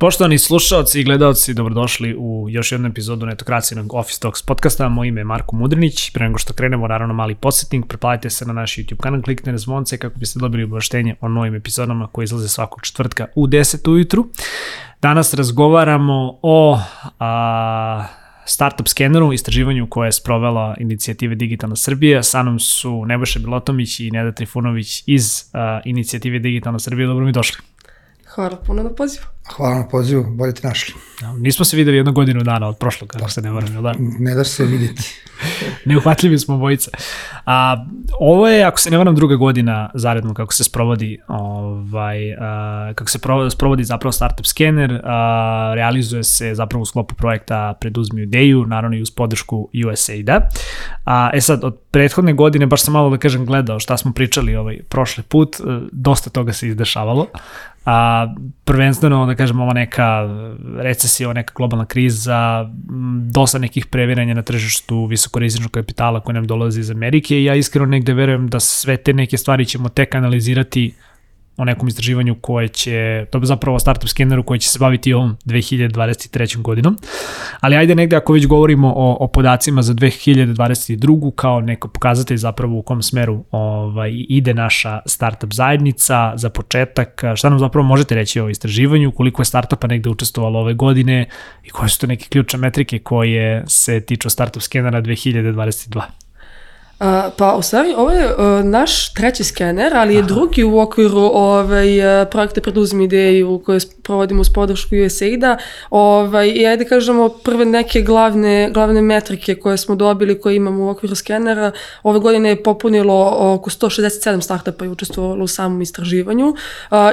Poštovani slušalci i gledalci, dobrodošli u još jednu epizodu netokracijenog Office Talks podcasta. Moje ime je Marko Mudrinić. Pre nego što krenemo, naravno mali podsjetnik, preplatite se na naš YouTube kanal, kliknite na zvonce kako biste dobili obaveštenje o novim epizodama koje izlaze svakog četvrtka u 10 ujutru. Danas razgovaramo o a, startup skeneru, istraživanju koje je sprovela inicijative Digitalna Srbija. Sa mnom su Nebojša Bilotomić i Neda Trifunović iz a, inicijative Digitalna Srbija. Dobro mi došli. Hvala puno na pozivu. Hvala na pozivu, bolje te našli. Nismo se videli jednu godinu dana od prošlog, kako se ne varam, da? Ne daš se vidjeti. Neuhvatljivi smo bojice. A, ovo je, ako se ne varam, druga godina zaredno kako se sprovodi ovaj, a, kako se sprovodi zapravo Startup Scanner, a, realizuje se zapravo u sklopu projekta Preduzmi ideju, naravno i uz podršku USAID-a. A, e sad, od prethodne godine, baš sam malo da kažem gledao šta smo pričali ovaj prošli put, dosta toga se izdešavalo a prvenstveno da kažem ova neka recesija, ova neka globalna kriza, dosta nekih previranja na tržištu visokorizičnog kapitala koji nam dolazi iz Amerike i ja iskreno negde verujem da sve te neke stvari ćemo tek analizirati o nekom istraživanju koje će, to je zapravo startup skeneru koji će se baviti ovom 2023. godinom. Ali ajde negde ako već govorimo o, o podacima za 2022. kao neko pokazatelj zapravo u kom smeru ovaj, ide naša startup zajednica za početak. Šta nam zapravo možete reći o istraživanju, koliko je startupa negde učestvovalo ove godine i koje su to neke ključne metrike koje se tiču startup skenera 2022? Uh, pa u stvari ovo je uh, naš treći skener, ali je Aha. drugi u okviru ovaj, uh, projekta Preduzmi ideju koje provodimo uz podršku USAID-a. Ovaj, I ajde kažemo prve neke glavne, glavne metrike koje smo dobili, koje imamo u okviru skenera. Ove godine je popunilo oko 167 startupa i učestvovalo u samom istraživanju uh,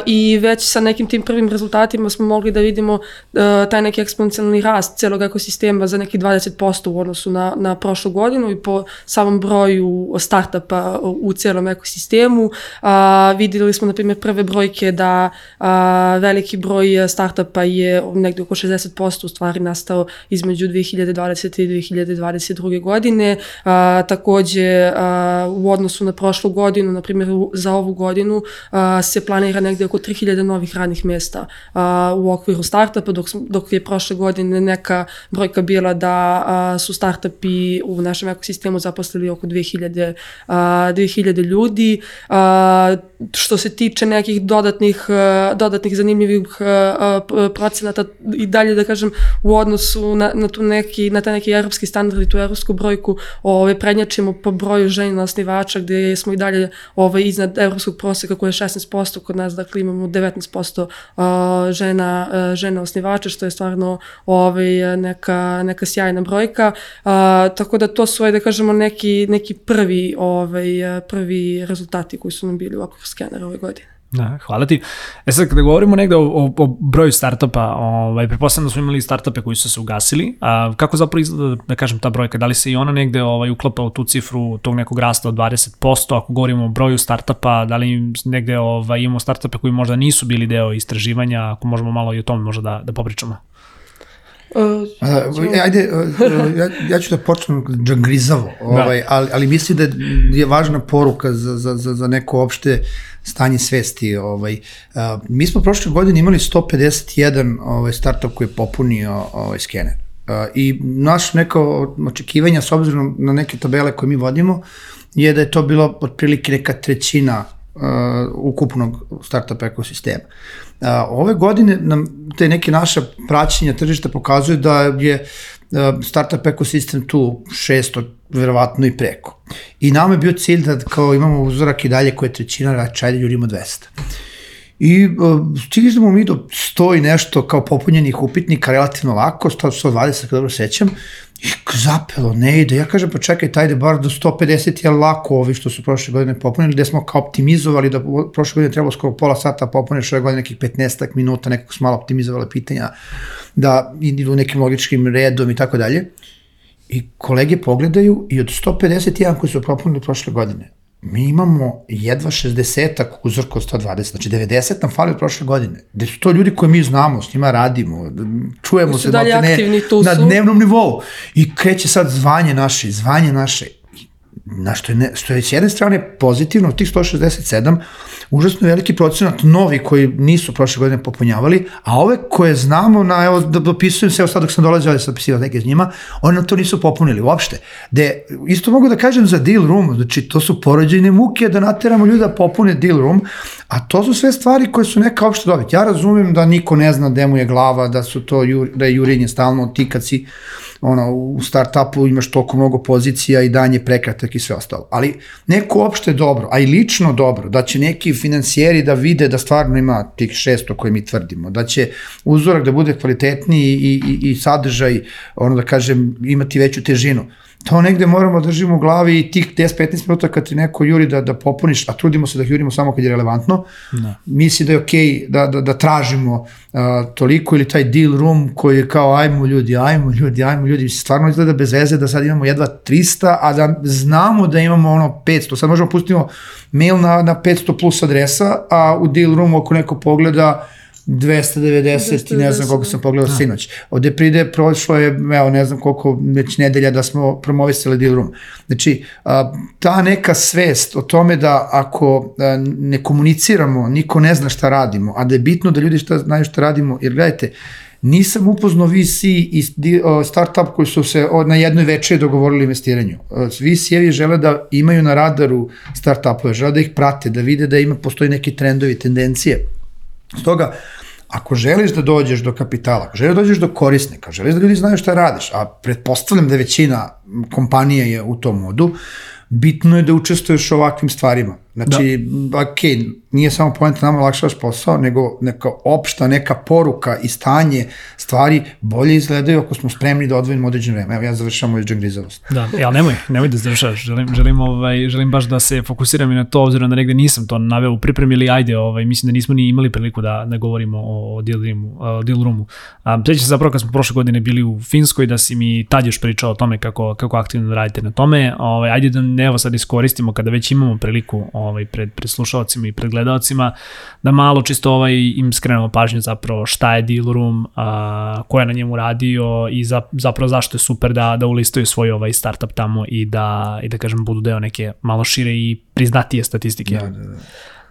i već sa nekim tim prvim rezultatima smo mogli da vidimo uh, taj neki eksponencijalni rast celog ekosistema za neki 20% u odnosu na, na prošlu godinu i po samom broju broju startupa u cijelom ekosistemu. A, videli smo, na primjer, prve brojke da a, veliki broj startupa je negde oko 60% u stvari nastao između 2020. i 2022. godine. A, takođe, a, u odnosu na prošlu godinu, na primjer, za ovu godinu a, se planira negde oko 3000 novih radnih mesta a, u okviru startupa, dok, dok je prošle godine neka brojka bila da a, su startupi u našem ekosistemu zaposlili oko 2000 2000, uh, 2000 ljudi. Što se tiče nekih dodatnih, uh, dodatnih zanimljivih uh, procenata i dalje da kažem u odnosu na, na, tu neki, na taj neki evropski standard i tu evropsku brojku ove, prednjačimo po broju žena osnivača gde smo i dalje ove, iznad evropskog proseka koje je 16% kod nas, dakle imamo 19% uh, žena, žena osnivača što je stvarno ove, neka, neka sjajna brojka. Uh, tako da to su, da kažemo, neki, neki prvi, ovaj, prvi rezultati koji su nam bili u skenera ove godine. Da, hvala ti. E sad, kada govorimo negde o, o, o broju startupa, ovaj, prepostavljam da smo imali startupe koji su se ugasili, a kako zapravo izgleda, da kažem, ta brojka? Da li se i ona negde ovaj, uklapa u tu cifru tog nekog rasta od 20%, ako govorimo o broju startupa, da li negde ovaj, imamo startupe koji možda nisu bili deo istraživanja, ako možemo malo i o tome možda da, da popričamo? Uh, ajde, uh, ja, ja ću da počnem džangrizavo, da. ovaj, ali, ali mislim da je važna poruka za, za, za, za neko opšte stanje svesti. Ovaj. Uh, mi smo prošle godine imali 151 ovaj, startup koji je popunio ovaj, skener. Uh, I naš neko očekivanja, s obzirom na neke tabele koje mi vodimo, je da je to bilo otprilike neka trećina uh, ukupnog startup ekosistema. A, ove godine nam te neke naše praćenja tržišta pokazuju da je startup ekosistem tu 600, verovatno i preko. I nama je bio cilj da kao imamo uzorak i dalje koje je trećina, znači ajde ljudimo 200. I uh, stigli smo mi do 100 i nešto kao popunjenih upitnika relativno lako, 120 kada dobro sećam, I zapelo, ne ide. Ja kažem, pa čekaj, tajde bar do 150 je lako ovi što su prošle godine popunili, gde smo kao optimizovali da prošle godine trebalo skoro pola sata popuniš ove godine nekih 15 minuta, nekako smo malo optimizovali pitanja, da idu nekim logičkim redom i tako dalje. I kolege pogledaju i od 151 koji su popunili prošle godine, mi imamo jedva 60-ak uzorka od 120, znači 90 nam fali od prošle godine. Gde su to ljudi koje mi znamo, s njima radimo, čujemo se dalje ne, na dnevnom nivou. I kreće sad zvanje naše, zvanje naše. Na što je, ne, što je s jedne strane pozitivno, tih 167, užasno veliki procenat novi koji nisu prošle godine popunjavali, a ove koje znamo, na, evo, da dopisujem se, evo sad dok sam dolazio, da sam dopisivao neke s njima, oni to nisu popunili uopšte. De, isto mogu da kažem za deal room, znači to su porođene muke da nateramo ljude da popune deal room, a to su sve stvari koje su neka opšte dobiti. Ja razumem da niko ne zna gde mu je glava, da su to, da je jurenje stalno ti kad si ono, u startupu imaš toliko mnogo pozicija i danje prekratak i sve ostalo. Ali neko opšte dobro, a i lično dobro, da će neki financijeri da vide da stvarno ima tih 600 koje mi tvrdimo, da će uzorak da bude kvalitetniji i, i, i sadržaj, ono da kažem, imati veću težinu to negde moramo da držimo u glavi i tih 10-15 minuta kad ti neko juri da, da popuniš, a trudimo se da jurimo samo kad je relevantno, da. misli da je okej okay da, da, da tražimo uh, toliko ili taj deal room koji je kao ajmo ljudi, ajmo ljudi, ajmo ljudi, stvarno izgleda bez veze da sad imamo jedva 300, a da znamo da imamo ono 500, sad možemo pustimo mail na, na 500 plus adresa, a u deal roomu ako neko pogleda 290 i ne znam koliko sam pogledao da. sinoć. Ovde pride, prošlo je, evo, ne znam koliko već nedelja da smo promovisali deal room. Znači, ta neka svest o tome da ako ne komuniciramo, niko ne zna šta radimo, a da je bitno da ljudi šta, znaju šta radimo, jer gledajte, nisam upoznao VC i startup koji su se na jednoj veče dogovorili investiranju. VC-evi žele da imaju na radaru startupove, žele da ih prate, da vide da ima, postoji neki trendovi, tendencije. Stoga, ako želiš da dođeš do kapitala, ako želiš da dođeš do korisnika, želiš da ljudi znaju šta radiš, a pretpostavljam da većina kompanija je u tom modu, bitno je da učestvuješ u ovakvim stvarima. Znači, da. ok, nije samo poenta nama lakšaš posao, nego neka opšta, neka poruka i stanje stvari bolje izgledaju ako smo spremni da odvojimo određeno vreme. Evo ja završam moju džangrizavost. Da, e, ali nemoj, nemoj da završaš. Želim, želim, ovaj, želim baš da se fokusiram i na to, obzirom da negde nisam to naveo u pripremi ili ajde, ovaj, mislim da nismo ni imali priliku da, da govorimo o, deal, roomu, o deal roomu. A, se zapravo kad smo prošle godine bili u Finskoj, da si mi tad još pričao o tome kako, kako aktivno radite na tome. Ovaj, ajde da evo sad iskoristimo kada već imamo priliku ovaj, pred, pred slušalcima i pred gledalcima, da malo čisto ovaj, im skrenemo pažnju zapravo šta je Deal Room, a, ko je na njemu radio i za, zapravo zašto je super da, da ulistaju svoj ovaj startup tamo i da, i da kažem budu deo neke malo šire i priznatije statistike. Da, da, da.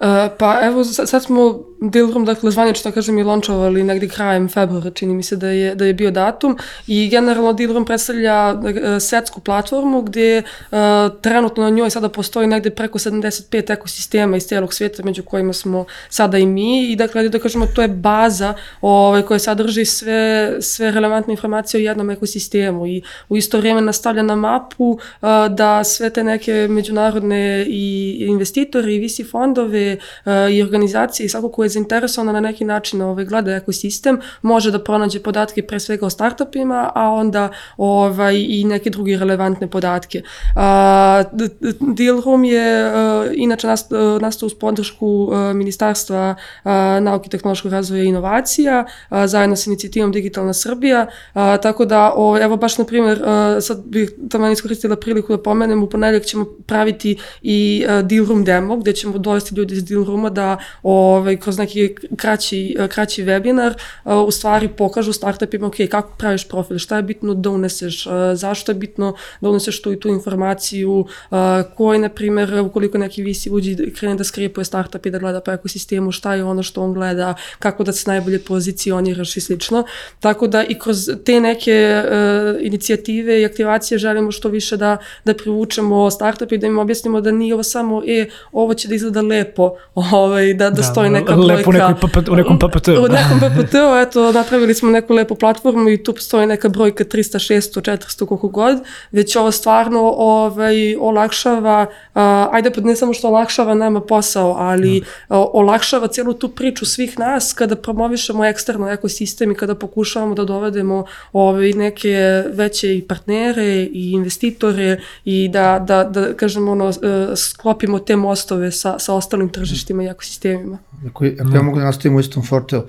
Uh, pa evo, sad, smo Dealroom, dakle, zvanično, kažem, i launčovali negde krajem februara, čini mi se da je, da je bio datum i generalno Dealroom predstavlja uh, svetsku platformu gde uh, trenutno na njoj sada postoji negde preko 75 ekosistema iz celog sveta među kojima smo sada i mi i dakle, da kažemo, to je baza ovaj, koja sadrži sve, sve relevantne informacije o jednom ekosistemu i u isto vrijeme nastavlja na mapu da sve te neke međunarodne i investitori i visi fondove uh, i organizacije i svako koje je zainteresovana na neki način ovaj, gleda ekosistem, može da pronađe podatke pre svega o startupima, a onda ovaj, i neke druge relevantne podatke. Uh, Dealroom je uh, inače uh, nastao uz podršku Ministarstva nauke, tehnološkog razvoja i inovacija, zajedno sa inicijativom Digitalna Srbija, tako da, o, evo baš na primjer, sad bih tamo iskoristila priliku da pomenem, u ponedeljak ćemo praviti i Dealroom demo, gde ćemo dovesti ljudi iz Dealrooma da ovaj, kroz neki kraći, kraći webinar u stvari pokažu startupima, ok, kako praviš profil, šta je bitno da uneseš, zašto je bitno da uneseš tu i tu informaciju, koji, na primjer, ukoliko neki visi uđi krene da skripuje startup i da gleda po ekosistemu, šta je ono što on gleda, kako da se najbolje pozicioniraš i slično. Tako da i kroz te neke uh, inicijative i aktivacije želimo što više da, da privučemo startup i da im objasnimo da nije ovo samo, e, ovo će da izgleda lepo, ovaj, da, da, da stoji neka lepo u, nekoj, u nekom PPT-u. U nekom PPT-u, eto, napravili smo neku lepu platformu i tu postoji neka brojka 300, 600, 400, koliko god, već ovo stvarno ovaj, olakšava, uh, ajde pa ne samo što olakšava nama posao, ali uh, olakšava cijelu tu priču svih nas kada promovišemo eksterno ekosistem i kada pokušavamo da dovedemo ovaj, neke veće i partnere i investitore i da, da, da kažemo, ono, uh, sklopimo te mostove sa, sa ostalim tržištima i ekosistemima. Ako, ako ja mogu da nastavim u istom fortelu,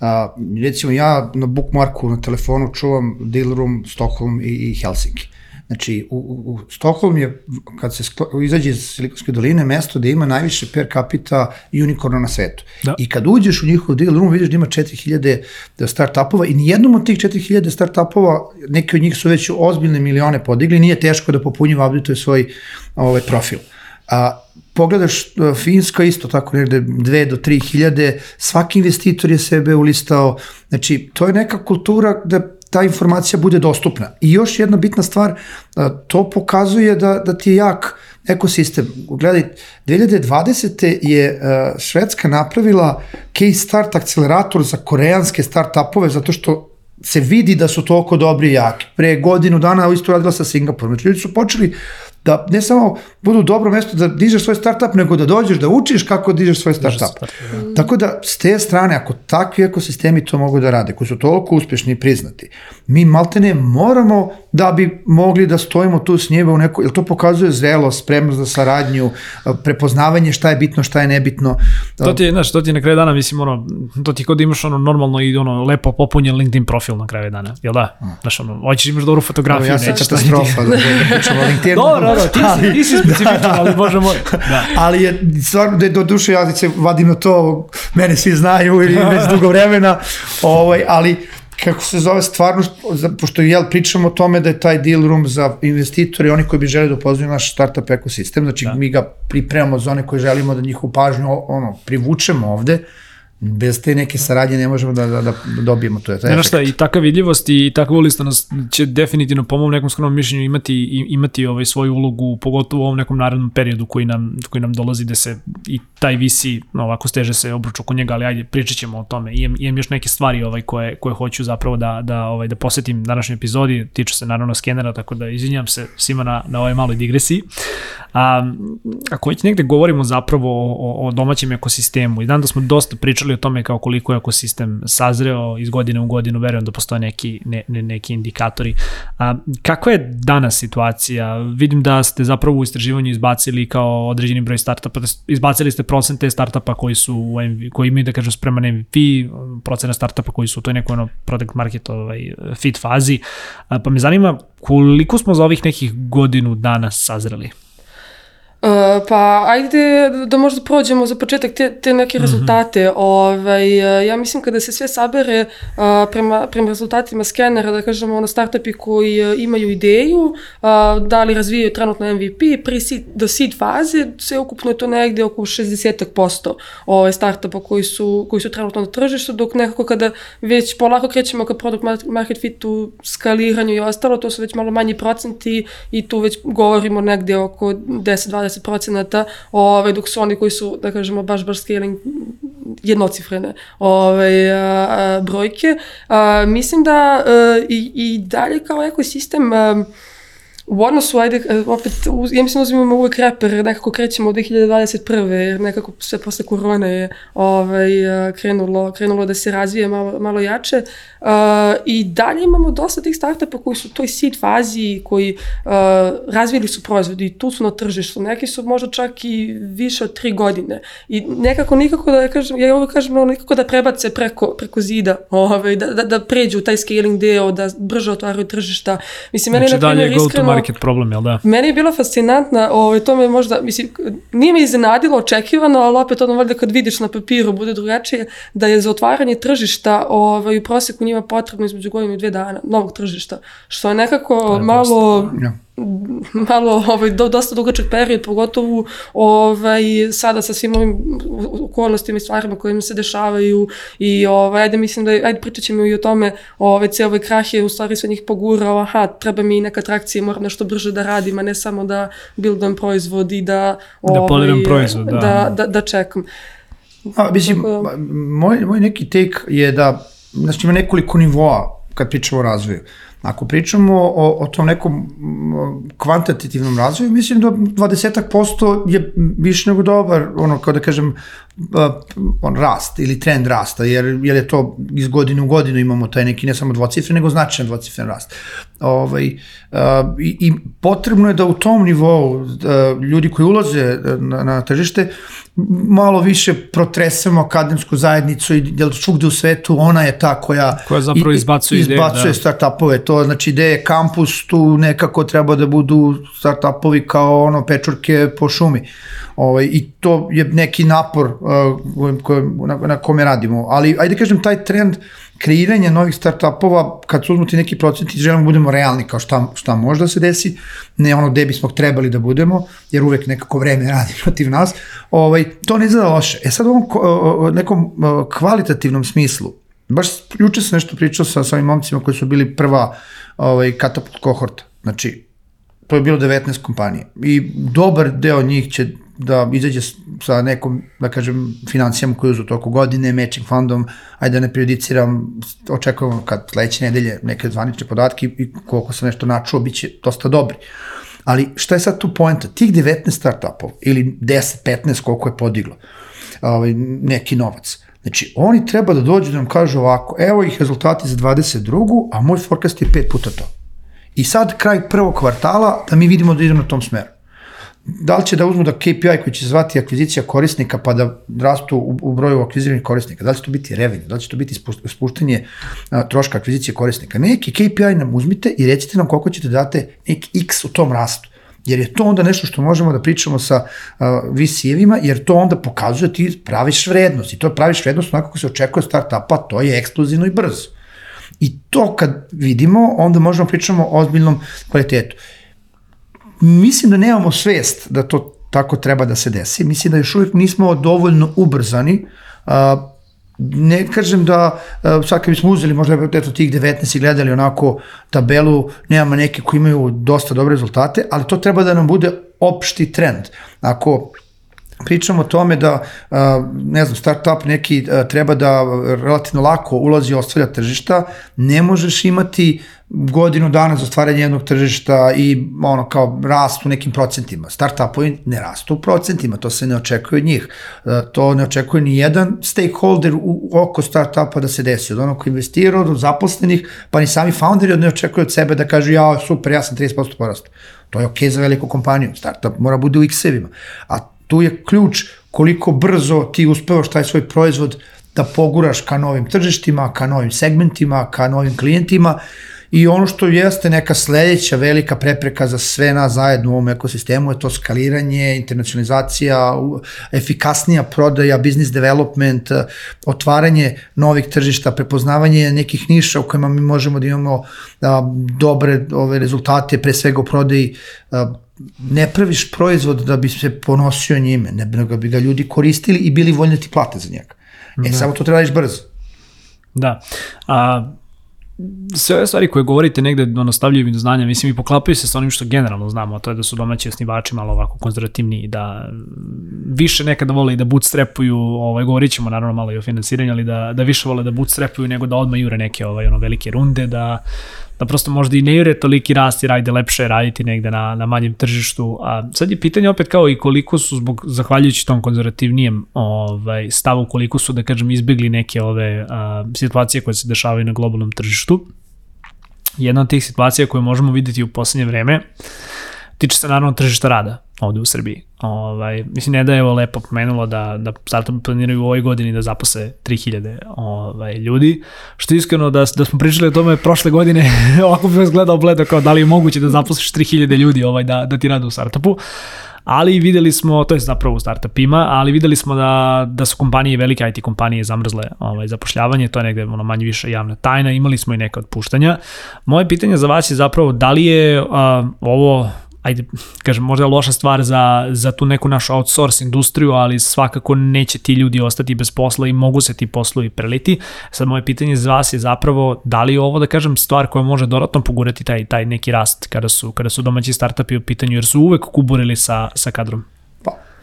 a, recimo ja na bookmarku na telefonu čuvam Deal Room, Stockholm i, i Helsinki. Znači, u, u, u Stockholm je, kad se sklo, izađe iz Silikonske doline, mesto gde ima najviše per capita unicorna na svetu. Da. I kad uđeš u njihov deal room, vidiš da ima 4000 startupova i nijednom od tih 4000 startupova, neki od njih su već ozbiljne milione podigli, nije teško da popunjiva, updatuje svoj ovaj, profil. A, pogledaš e, Finska isto tako negde 2 do 3 hiljade, svaki investitor je sebe ulistao, znači to je neka kultura da ta informacija bude dostupna. I još jedna bitna stvar, to pokazuje da, da ti je jak ekosistem. Gledaj, 2020. je Švedska napravila K-Start akcelerator za koreanske start-upove zato što se vidi da su toliko dobri i jaki. Pre godinu dana isto radila sa Singapurom. Znači, ljudi su počeli da ne samo budu dobro mesto da dižeš svoj startup, nego da dođeš da učiš kako dižeš svoj startup. Start, da. Tako da, s te strane, ako takvi ekosistemi to mogu da rade, koji su toliko uspešni i priznati, mi maltene moramo da bi mogli da stojimo tu s njima u neko, jer to pokazuje zrelost, spremnost za saradnju, prepoznavanje šta je bitno, šta je nebitno. To ti je, znaš, to ti je na kraju dana, mislim, ono, to ti kod da imaš ono normalno i ono lepo popunjen LinkedIn profil na kraju dana, jel da? Znaš, ono, hoćeš imaš dobru fotografiju, ja sam katastrofa, da, da, pričamo o LinkedInu. Dobro, dobro, ti si, ti si specifičan, da. ali bože moj. Da. Ali je, stvarno, da do duše ja se vadim na to, mene svi znaju ili već dugo vremena, ovaj, ali kako se zove stvarno, pošto jel pričamo o tome da je taj deal room za investitore, oni koji bi želi da upoznaju naš startup ekosistem, znači da. mi ga pripremamo za one koji želimo da njihovu pažnju ono, privučemo ovde, bez te neke saradnje ne možemo da, da, da dobijemo to. Ne, šta, i takva vidljivost i takva ulistanost će definitivno po mom nekom skromnom mišljenju imati, imati ovaj svoju ulogu, pogotovo u ovom nekom narednom periodu koji nam, koji nam dolazi da se i taj visi, ovako steže se obruč oko njega, ali ajde, pričat ćemo o tome. I imam još neke stvari ovaj, koje, koje hoću zapravo da, da, ovaj, da posetim današnjoj epizodi, tiču se naravno skenera, tako da izvinjam se svima na, na ovoj maloj digresiji. A, ako već negde govorimo zapravo o, o domaćem ekosistemu, i dan da smo dosta pričali o tome kao koliko je ekosistem sazreo iz godine u godinu, verujem da postoje neki, ne, ne, neki indikatori. A, kakva je danas situacija? Vidim da ste zapravo u istraživanju izbacili kao određeni broj startupa, izbacili ste procente startupa koji su u koji imaju da kažem spreman MVP, procena startupa koji su u toj nekoj ono product market ovaj, fit fazi, pa me zanima koliko smo za ovih nekih godinu dana sazreli? Uh, pa ajde da možda prođemo za početak te, te neke rezultate. Mm -hmm. ovaj, ja mislim kada se sve sabere uh, prema, prema rezultatima skenera, da kažemo ono startupi koji uh, imaju ideju, uh, da li razvijaju trenutno MVP, pri seed, do seed faze, sve ukupno je to negde oko 60% ovaj, startupa koji su, koji su trenutno na tržištu, dok nekako kada već polako krećemo ka product market fitu, skaliranju i ostalo, to su već malo manji procenti i tu već govorimo negde oko 10-20 20 procenata, ovaj, dok su oni koji su, da kažemo, baš, baš scaling jednocifrene ovaj, a, a, brojke. A, mislim da a, i, i dalje kao ekosistem a, u odnosu, ajde, opet, ja mislim uzimamo uvek reper, nekako krećemo od 2021. jer nekako sve posle korone je ovaj, krenulo, krenulo da se razvije malo, malo jače. Uh, I dalje imamo dosta tih startupa koji su u toj seed fazi, koji uh, razvili su proizvodi i tu su na tržištu. Neki su možda čak i više od tri godine. I nekako nikako da kažem, ja uvek kažem, no, nikako da prebace preko, preko zida, ovaj, da, da, da pređu taj scaling deo, da brže otvaraju tržišta. Mislim, meni znači, je na primjer iskreno market problem, jel da? Meni je bilo fascinantna, ovaj, to me možda, mislim, nije me iznenadilo, očekivano, ali opet ono valjda kad vidiš na papiru bude drugačije, da je za otvaranje tržišta ovaj, u proseku njima potrebno između godinu i dve dana, novog tržišta, što je nekako je malo... Ja malo ovaj, do, dosta dugačak period, pogotovo ovaj, sada sa svim ovim okolnostima i stvarima koje im se dešavaju i ovaj, ajde mislim da, ajde pričat ćemo i o tome, ovaj, cijel ovaj krah je u stvari sve njih pogurao, aha, treba mi neka atrakcija, moram nešto brže da radim, a ne samo da buildam proizvod i da... Da ovaj, proizvod, da. Da, da, da čekam. A, mislim, Tako... moj, moj neki take je da, znači ima nekoliko nivoa kad pričamo o razvoju. Ako pričamo o, o tom nekom kvantitativnom razvoju, mislim da 20% je više nego dobar, ono, kao da kažem, on rast ili trend rasta, jer, jer je to iz godine u godinu imamo taj neki ne samo dvocifren, nego značajan dvocifren rast. Ovaj, i, I potrebno je da u tom nivou ljudi koji ulaze na, na tržište malo više protresemo akademsku zajednicu i jer svugde u svetu ona je ta koja, koja zapravo izbacuje, izbacuje ideje, da. startupove. To znači ideje kampus tu nekako treba da budu startupovi kao ono pečurke po šumi. Ovaj, I to je neki napor uh, koje, na, na kome radimo. Ali ajde kažem taj trend kreiranja novih startupova, kad su uzmuti neki procenti, želimo da budemo realni kao šta, šta može da se desi, ne ono gde bismo trebali da budemo, jer uvek nekako vreme radi protiv nas, ovaj, to ne izgleda loše. E sad u ovom nekom kvalitativnom smislu, baš juče sam nešto pričao sa, ovim momcima koji su bili prva ovaj, katapult kohorta, znači to je bilo 19 kompanija i dobar deo njih će da izađe sa nekom, da kažem, financijama koje uzu toliko godine, matching fundom, ajde da ne prejudiciram, očekujemo kad sledeće nedelje neke zvanične podatke i koliko sam nešto načuo, bit će dosta dobri. Ali šta je sad tu poenta? Tih 19 startupov ili 10, 15 koliko je podiglo ovaj, neki novac, Znači, oni treba da dođu da nam kažu ovako, evo ih rezultati za 22. a moj forecast je pet puta to. I sad, kraj prvog kvartala, da mi vidimo da idemo na tom smeru da li će da uzmu da KPI koji će zvati akvizicija korisnika pa da rastu u, u broju akviziranih korisnika, da li će to biti revenue, da li će to biti spuštanje a, troška akvizicije korisnika. Neki KPI nam uzmite i recite nam koliko ćete da date neki X u tom rastu. Jer je to onda nešto što možemo da pričamo sa VC-evima, jer to onda pokazuje da ti praviš vrednost. I to praviš vrednost onako kako se očekuje startupa, to je ekskluzivno i brzo. I to kad vidimo, onda možemo da pričamo o ozbiljnom kvalitetu mislim da nemamo svest da to tako treba da se desi. Mislim da još uvijek nismo dovoljno ubrzani. Ne kažem da sad kad bismo uzeli možda eto tih 19 i gledali onako tabelu, nemamo neke koji imaju dosta dobre rezultate, ali to treba da nam bude opšti trend. Ako pričamo o tome da, ne znam, startup neki treba da relativno lako ulazi i ostavlja tržišta, ne možeš imati godinu dana za stvaranje jednog tržišta i ono kao rast u nekim procentima. Startupovi ne rastu u procentima, to se ne očekuje od njih. To ne očekuje ni jedan stakeholder u, oko startupa da se desi. Od onog ko investira, od zaposlenih, pa ni sami founderi ne očekuju od sebe da kažu ja super, ja sam 30% porastu. To je okej okay za veliku kompaniju. Startup mora bude u x-evima. A tu je ključ koliko brzo ti uspevaš taj svoj proizvod da poguraš ka novim tržištima, ka novim segmentima, ka novim klijentima. I ono što jeste neka sledeća velika prepreka za sve nas zajedno u ovom ekosistemu je to skaliranje, internacionalizacija, efikasnija prodaja, business development, otvaranje novih tržišta, prepoznavanje nekih niša u kojima mi možemo da imamo dobre ove rezultate, pre svega u prodaji ne praviš proizvod da bi se ponosio njime, ne nego bi ga ljudi koristili i bili voljni da ti plate za njega. E, da. samo to treba da brzo. Da. A, sve ove stvari koje govorite negde ono, stavljaju mi do znanja, mislim i poklapaju se sa onim što generalno znamo, a to je da su domaći osnivači malo ovako konzervativni i da više nekada vole i da bootstrapuju, ovaj, govorit ćemo naravno malo i o finansiranju, ali da, da više vole da bootstrapuju nego da odmah jure neke ovaj, ono, velike runde, da da prosto možda i ne jure toliki rast i rajde lepše raditi negde na, na manjem tržištu. A sad je pitanje opet kao i koliko su zbog, zahvaljujući tom konzervativnijem ovaj, stavu, koliko su, da kažem, izbjegli neke ove a, situacije koje se dešavaju na globalnom tržištu. Jedna od tih situacija koje možemo videti u poslednje vreme tiče se naravno tržišta rada ovde u Srbiji. Ovaj, mislim, ne da je evo lepo pomenulo da, da startup planiraju u ovoj godini da zaposle 3000 ovaj, ljudi, što iskreno da, da smo pričali o tome prošle godine, ovako bi vas gledao bledo kao da li je moguće da zaposliš 3000 ljudi ovaj, da, da ti rade u startupu, ali videli smo, to je zapravo u startupima, ali videli smo da, da su kompanije, velike IT kompanije zamrzle ovaj, zapošljavanje, to je negde ono, manje više javna tajna, imali smo i neka otpuštanja. Moje pitanje za vas je zapravo da li je uh, ovo ajde, kažem, možda je loša stvar za, za tu neku našu outsource industriju, ali svakako neće ti ljudi ostati bez posla i mogu se ti poslovi preliti. Sad moje pitanje za vas je zapravo da li je ovo, da kažem, stvar koja može dodatno pogurati taj, taj neki rast kada su, kada su domaći startupi u pitanju, jer su uvek kuburili sa, sa kadrom?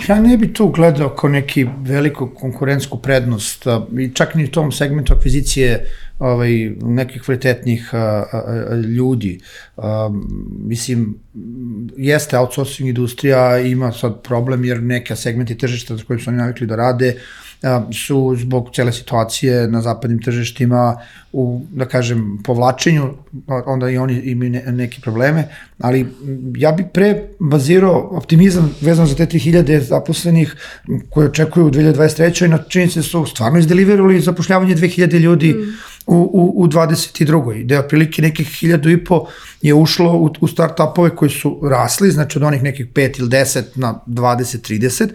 Ja ne bi tu gledao kao neki veliku konkurentsku prednost, i čak ni u tom segmentu akvizicije ovaj, nekih kvalitetnih a, a, ljudi. A, mislim, jeste outsourcing industrija, ima sad problem jer neke segmenti tržišta za kojim su oni navikli da rade, su zbog cele situacije na zapadnim tržištima u, da kažem, povlačenju, onda i oni imaju ne, neke probleme, ali ja bih pre bazirao optimizam vezan za te 3000 zaposlenih koje očekuju u 2023. na činjenici da su stvarno izdeliverili zapošljavanje 2000 ljudi mm. u, u, u 22. Da je otprilike nekih 1000 i po je ušlo u, u start-upove koji su rasli, znači od onih nekih 5 ili 10 na 20-30,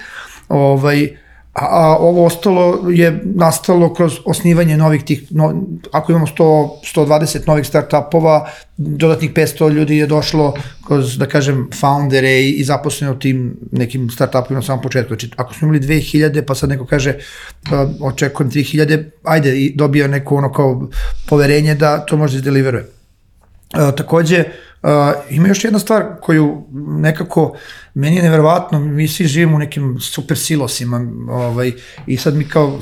ovaj, a, a ovo ostalo je nastalo kroz osnivanje novih tih, no, ako imamo 100, 120 novih startupova, dodatnih 500 ljudi je došlo kroz, da kažem, foundere i, i zaposlene u tim nekim startupovima na samom početku. Znači, ako smo imali 2000, pa sad neko kaže, uh, očekujem 3000, ajde, i dobija neko ono kao poverenje da to može da deliveruje. Uh, takođe, uh, Uh, ima još jedna stvar koju nekako, meni je neverovatno, mi svi živimo u nekim super silosima ovaj, i sad mi kao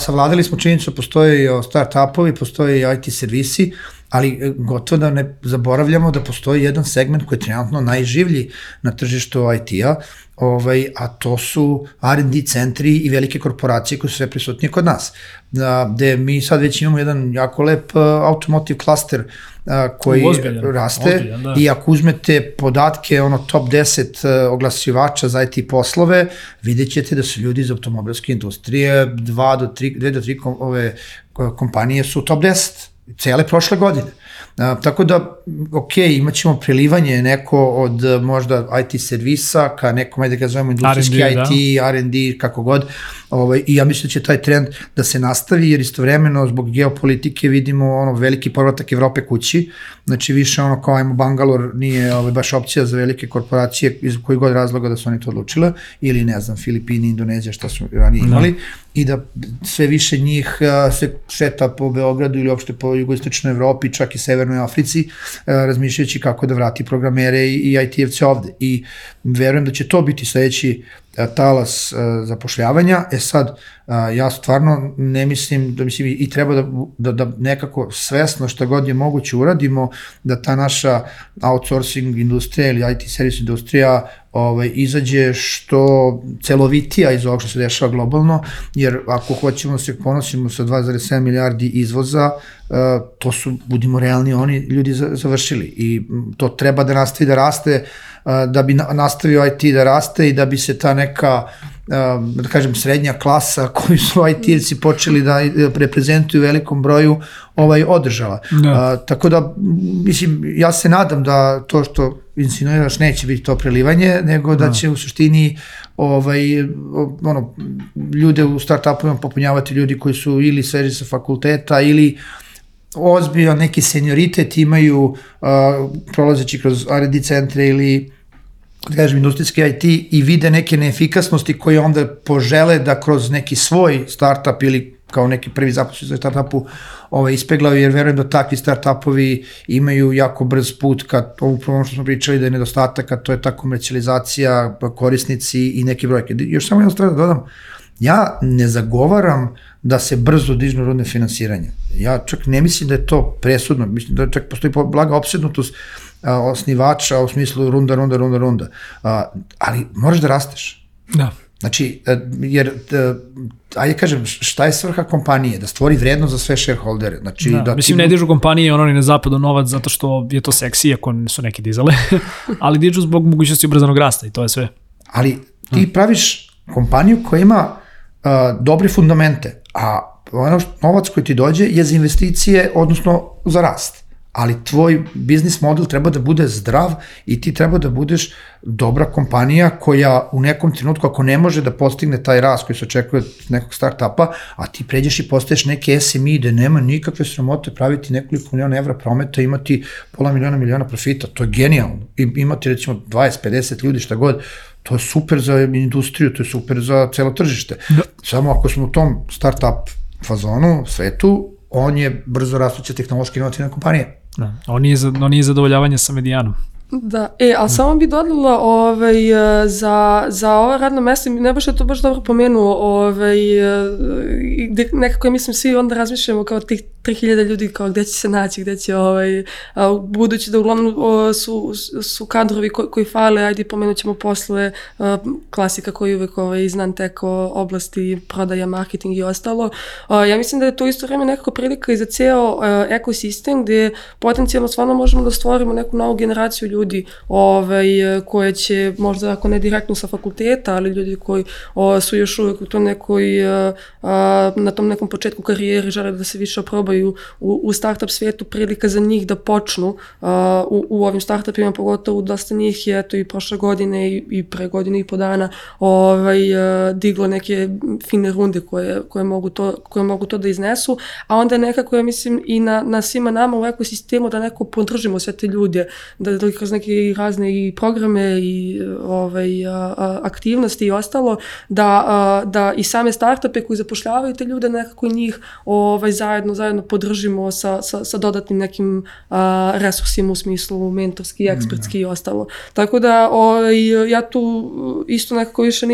savladali smo činjenicu, postoje i start-upovi, postoje IT servisi, ali e, gotovo da ne zaboravljamo da postoji jedan segment koji je trenutno najživlji na tržištu IT-a, ovaj, a to su R&D centri i velike korporacije koje su sve prisutnije kod nas. Da, gde mi sad već imamo jedan jako lep uh, automotive cluster uh, koji ozbiljan, raste ozbiljan, da. i ako uzmete podatke ono top 10 uh, oglasivača za IT poslove, vidjet ćete da su ljudi iz automobilske industrije 2 do 3, 2 do 3 kom, ove kompanije su top 10 cele prošle godine. A, tako da, ok, imat ćemo prilivanje neko od možda IT servisa ka nekom, ajde da ga zovemo industrijski IT, da. R&D, kako god, ovaj, i ja mislim da će taj trend da se nastavi, jer istovremeno zbog geopolitike vidimo ono veliki povratak Evrope kući, znači više ono kao ajmo Bangalore nije ovaj, baš opcija za velike korporacije iz koji god razloga da su oni to odlučile, ili ne znam, Filipini, Indonezija, šta su ranije imali, no. I da sve više njih se šeta po Beogradu ili uopšte po jugoistočnoj Evropi, čak i Severnoj Africi, razmišljajući kako da vrati programere i, IT-evce ovde. I verujem da će to biti sledeći talas zapošljavanja. E sad, ja stvarno ne mislim, da mislim i treba da, da, da nekako svesno što god je moguće uradimo, da ta naša outsourcing industrija ili IT servis industrija ovaj, izađe što celovitija iz ovog što se dešava globalno, jer ako hoćemo da se ponosimo sa 2,7 milijardi izvoza, to su, budimo realni, oni ljudi završili i to treba da nastavi da raste, da bi nastavio IT da raste i da bi se ta neka da kažem srednja klasa koju su IT-evci počeli da reprezentuju u velikom broju ovaj održala. Da. A, tako da mislim ja se nadam da to što insinuiraš neće biti to prelivanje, nego da, da. će u suštini ovaj ono ljude u startupovima popunjavati ljudi koji su ili sveži sa fakulteta ili ozbiljan neki senioritet imaju uh, prolazeći kroz R&D centre ili da kažem, industrijski IT i vide neke neefikasnosti koje onda požele da kroz neki svoj startup ili kao neki prvi zaposlen za startupu ovaj, ispeglaju, jer verujem da takvi startupovi imaju jako brz put ka ovu problem što smo pričali da je nedostatak, a to je ta komercijalizacija, korisnici i neke brojke. Još samo jedno stvar da dodam, ja ne zagovaram da se brzo dižnu rodne finansiranje. Ja čak ne mislim da je to presudno, mislim da čak postoji blaga opsednutost a, osnivača u smislu runda, runda, runda, runda. A, ali moraš da rasteš. Da. Znači, e, jer, e, ajde kažem, šta je svrha kompanije? Da stvori vrednost za sve shareholdere. Znači, da, da mislim, ti... ne dižu kompanije ono ni na zapadu novac zato što je to seksi, ako su neki dizale, ali dižu zbog mogućnosti ubrzanog rasta i to je sve. Ali ti hmm. praviš kompaniju koja ima uh, dobre fundamente, a ono što, novac koji ti dođe je za investicije, odnosno za rast ali tvoj biznis model treba da bude zdrav i ti treba da budeš dobra kompanija koja u nekom trenutku ako ne može da postigne taj rast koji se očekuje od nekog startupa, a ti pređeš i postaješ neke SME gde nema nikakve sramote praviti nekoliko miliona evra prometa, imati pola miliona miliona profita, to je genijalno. I imati recimo 20-50 ljudi šta god, to je super za industriju, to je super za celo tržište. Da. Samo ako smo u tom startup fazonu, svetu, on je brzo rastuća tehnološka inovacijna kompanija. Da. On nije, on nije zadovoljavanje sa medijanom. Da, e, a samo bi dodala ovaj, e, za, za ova radna mesta, ne baš je to baš dobro pomenuo, ovaj, e, nekako ja mislim svi onda razmišljamo kao tih 3000 ljudi kao gde će se naći, gde će ovaj, budući da uglavnom o, su, su kadrovi ko, koji fale, ajde pomenut ćemo posle a, klasika koji uvek ovaj, znan teko oblasti prodaja, marketing i ostalo. Ja mislim da je to isto vreme nekako prilika i za ceo ekosistem gde potencijalno stvarno možemo da stvorimo neku novu generaciju ljudi ovaj, koje će možda ako ne direktno sa fakulteta, ali ljudi koji o, su još uvek u tom nekoj, a, a, na tom nekom početku karijere žele da se više oprobaju u, u startup svijetu, prilika za njih da počnu a, u, u ovim startupima, pogotovo dosta njih je to i prošle godine i, i pre godine i po dana ovaj, a, diglo neke fine runde koje, koje, mogu to, koje mogu to da iznesu, a onda nekako, ja mislim, i na, na svima nama u ekosistemu da neko podržimo sve te ljude, da, da neke razne i programe i ovaj, a, a, aktivnosti i ostalo, da, a, da i same startupe koji zapošljavaju te ljude nekako njih ovaj, zajedno, zajedno podržimo sa, sa, sa dodatnim nekim a, resursima u smislu mentorski, ekspertski mm, i ostalo. Tako da ovaj, ja tu isto nekako više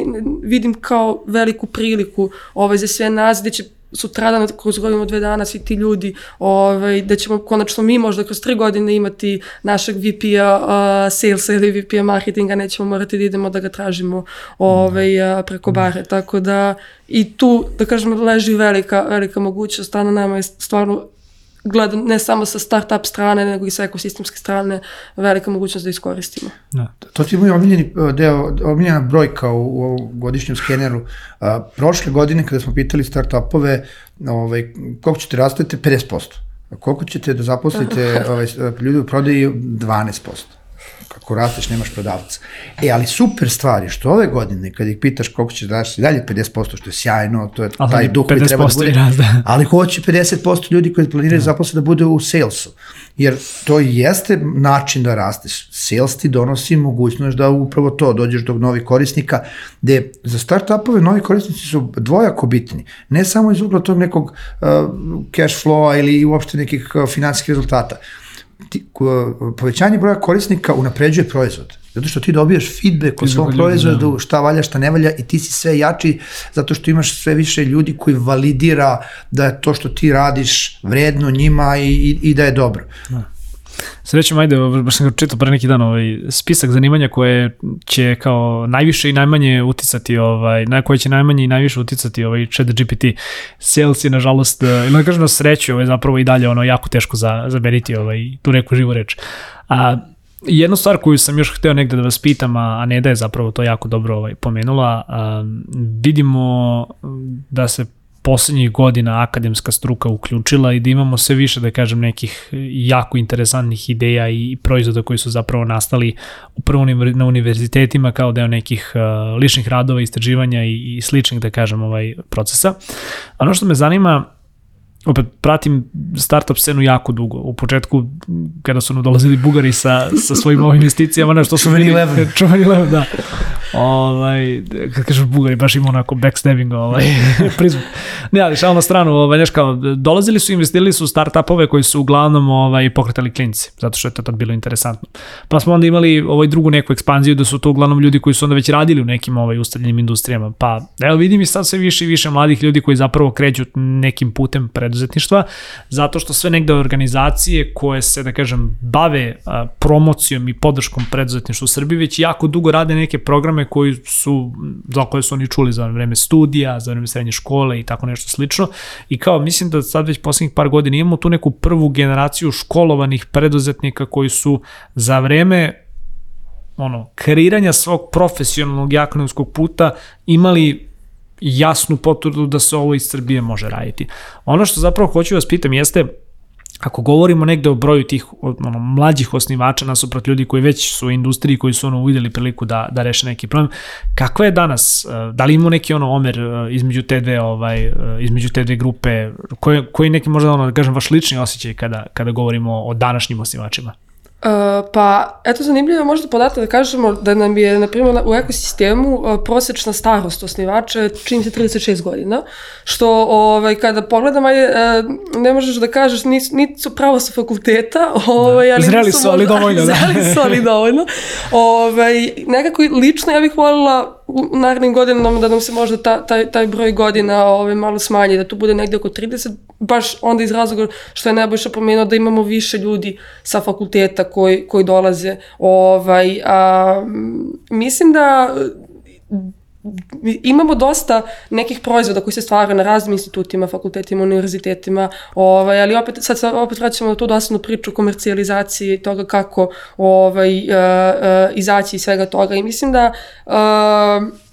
vidim kao veliku priliku ovaj, za sve nas gde će sutradan kroz godinu dve dana svi ti ljudi ovaj, da ćemo konačno mi možda kroz tri godine imati našeg VP-a uh, salesa ili VP-a marketinga, nećemo morati da idemo da ga tražimo ovaj, uh, preko bare, tako da i tu, da kažem, leži velika, velika mogućnost, a na nama je stvarno gledam ne samo sa start-up strane, nego i sa ekosistemske strane velika mogućnost da iskoristimo. Da. To ti je moj omiljeni uh, deo, omiljena brojka u, u godišnjem skeneru. A, uh, prošle godine kada smo pitali start-upove ovaj, koliko ćete rastete, 50%. A koliko ćete da zaposlite ovaj, ljudi u prodaji, 12% ako rasteš nemaš prodavca. E, ali super stvar je što ove godine, kad ih pitaš koliko ćeš da daš, dalje 50%, što je sjajno, to je ali taj duh koji treba da bude, da. ali hoće 50% ljudi koji planiraju da. zaposle da bude u salesu. Jer to jeste način da rasteš. Sales ti donosi mogućnost da upravo to dođeš do novih korisnika, gde za start-upove novi korisnici su dvojako bitni. Ne samo iz ugla tog nekog uh, cash flowa ili uopšte nekih uh, finansijskih rezultata, ti, povećanje broja korisnika unapređuje proizvod. Zato što ti dobijaš feedback o svom proizvodu, da. šta valja, šta ne valja i ti si sve jači zato što imaš sve više ljudi koji validira da je to što ti radiš vredno njima i, i, i da je dobro. Da. Srećem, ajde, baš sam čitao pre neki dan ovaj, spisak zanimanja koje će kao najviše i najmanje uticati, ovaj, na koje će najmanje i najviše uticati ovaj chat GPT. Sales je, nažalost, ili da kažem na sreću, ovaj, zapravo i dalje ono jako teško za, zaberiti ovaj, tu neku živu reč. A, Jedna stvar koju sam još hteo negde da vas pitam, a ne da je zapravo to jako dobro ovaj, pomenula, a, vidimo da se poslednjih godina akademska struka uključila i da imamo sve više, da kažem, nekih jako interesantnih ideja i proizvoda koji su zapravo nastali upravo na univerzitetima kao deo nekih uh, ličnih radova, istraživanja i, i sličnih, da kažem, ovaj procesa. Ono što me zanima, opet pratim startup scenu jako dugo. U početku, kada su nam dolazili Bugari sa, sa svojim ovim investicijama, nešto su meni... Čuveni level, da. Ovaj, kad kažeš Bugari, baš ima onako backstabbing, ovaj, prizvuk. Ne, ali šal na stranu, ovaj, neš kao, dolazili su, investirali su startupove koji su uglavnom ovaj, pokretali klinci, zato što je to tad bilo interesantno. Pa smo onda imali ovaj drugu neku ekspanziju da su to uglavnom ljudi koji su onda već radili u nekim ovaj, ustaljenim industrijama. Pa, evo vidim i sad sve više i više mladih ljudi koji zapravo kreću nekim putem preduzetništva, zato što sve negde organizacije koje se, da kažem, bave promocijom i podrškom preduzetništva u Srbiji već jako dugo rade neke programe koji su, za koje su oni čuli za vreme studija, za vreme srednje škole i tako nešto slično. I kao, mislim da sad već poslednjih par godina imamo tu neku prvu generaciju školovanih preduzetnika koji su za vreme ono, kreiranja svog profesionalnog i puta imali jasnu potvrdu da se ovo iz Srbije može raditi. Ono što zapravo hoću vas pitam jeste, ako govorimo negde o broju tih ono, mlađih osnivača nasuprot ljudi koji već su u industriji, koji su ono uvideli priliku da, da reše neki problem, kakva je danas, eh, da li ima neki ono omer eh, između te dve, ovaj, eh, između te dve grupe, koji, koji neki možda ono, da kažem, vaš lični osjećaj kada, kada govorimo o današnjim osnivačima? Uh, pa, eto zanimljivo je možda podatak da kažemo da nam je, na primjer, u ekosistemu uh, prosečna starost osnivača čini se 36 godina, što ovaj, kada pogledam, ajde, uh, ne možeš da kažeš, nisu, nisu pravo sa fakulteta, ovaj, ali zreli su, ali dovoljno. Da. zreli su, ali dovoljno. Ovaj, nekako lično ja bih voljela u narednim godinama da nam se možda ta, taj, taj broj godina ove, malo smanji, da tu bude negde oko 30, baš onda iz razloga što je Nebojša pomenuo da imamo više ljudi sa fakulteta koji, koji dolaze. Ovaj, a, mislim da imamo dosta nekih proizvoda koji se stvaraju na raznim institutima, fakultetima, univerzitetima, ovaj, ali opet, sad, sad opet vraćamo na tu dosadnu priču komercijalizaciji toga kako ovaj, uh, uh, izaći iz svega toga i mislim da uh,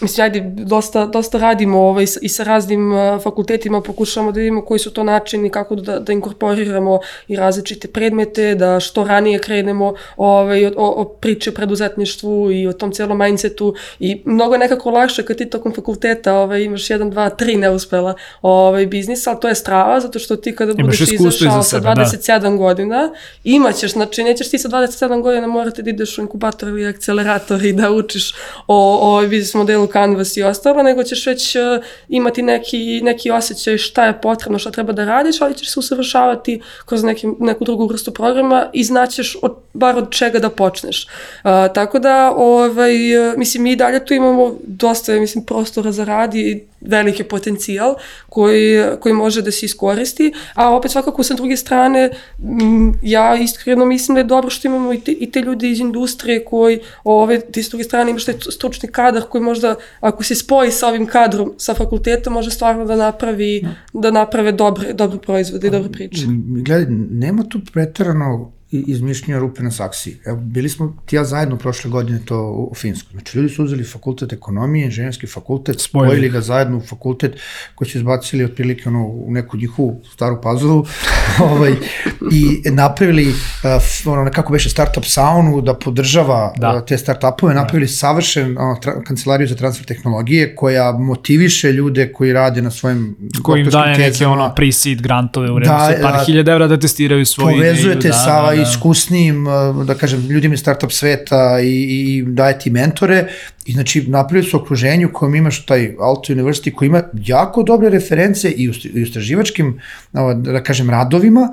mislim, ajde, dosta, dosta radimo ovaj, i sa raznim uh, fakultetima, pokušamo da vidimo koji su to načini, kako da, da inkorporiramo i različite predmete, da što ranije krenemo ovaj, o, o priče o preduzetništvu i o tom celom mindsetu i mnogo je nekako lakše kad ti tokom fakulteta ovaj, imaš jedan, dva, tri neuspela ovaj, biznisa, ali to je strava, zato što ti kada budeš izašao sa 27 da. godina, imaćeš, znači nećeš ti sa 27 godina morati da ideš u inkubator ili akcelerator i da učiš o, o biznis modelu Canvas i ostalo, nego ćeš već uh, imati neki, neki osjećaj šta je potrebno, šta treba da radiš, ali ćeš se usavršavati kroz neki, neku drugu vrstu programa i znaćeš od, bar od čega da počneš. Uh, tako da, ovaj, uh, mislim, mi dalje tu imamo dosta, mislim, prostora za rad i veliki potencijal koji, koji može da se iskoristi, a opet svakako sa druge strane ja iskreno mislim da je dobro što imamo i te, i te ljudi iz industrije koji ove, ti s druge strane imaš taj stručni kadar koji možda ako se spoji sa ovim kadrom sa fakultetom može stvarno da napravi da naprave dobre, dobre proizvode i dobre priče. Gledaj, nema tu pretarano izmišljenja rupe na saksiji. Evo, bili smo ti ja zajedno prošle godine to u Finsku. Znači, ljudi su uzeli fakultet ekonomije, inženjerski fakultet, spojili, spojili ga zajedno u fakultet koji su izbacili otprilike ono, u neku njihovu staru pazulu ovaj, i napravili uh, ono, nekako beše startup saunu da podržava da. Uh, te startupove, da. napravili da. savršen uh, tra, kancelariju za transfer tehnologije koja motiviše ljude koji rade na svojim koji im daje neke ono pre-seed grantove u vrednosti da, par hiljada evra da testiraju svoju ideju. Povezujete da, sa da, da iskusnijim, da kažem, ljudima iz startup sveta i, i daje ti mentore i znači napravili su okruženju kojem imaš taj Alto University koji ima jako dobre reference i u, u istraživačkim, da kažem, radovima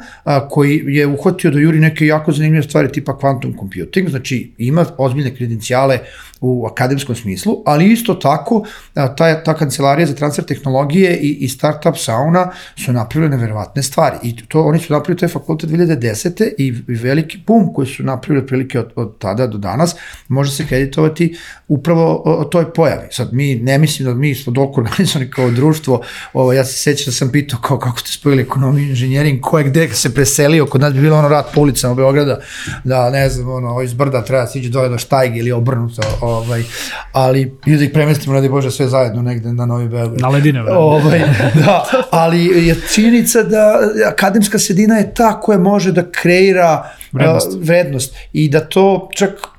koji je uhvatio da juri neke jako zanimljive stvari tipa quantum computing, znači ima ozbiljne kredencijale u akademskom smislu, ali isto tako ta, ta kancelarija za transfer tehnologije i, i startup sauna su napravili neverovatne stvari i to oni su napravili taj fakultet 2010. i veliki boom koji su napravili otprilike od, od tada do danas može se kreditovati upravo o, o toj pojavi. Sad mi ne mislim da mi smo dok organizovani kao društvo, ovo, ja se sećam da sam pitao kao kako ste spojili ekonomiju i inženjering, ko je gde se preselio, kod nas bi bilo ono rat po ulicama Beograda, da ne znam, ono, iz brda treba siđe dole do štajge ili obrnuto, ovaj, ali ili da ih premestimo, radi Bože, sve zajedno negde na Novi Beograd. Na ledine, ovaj, da, ali je činjenica da akademska sredina je ta koja može da kreira vrednost. Uh, vrednost i da to čak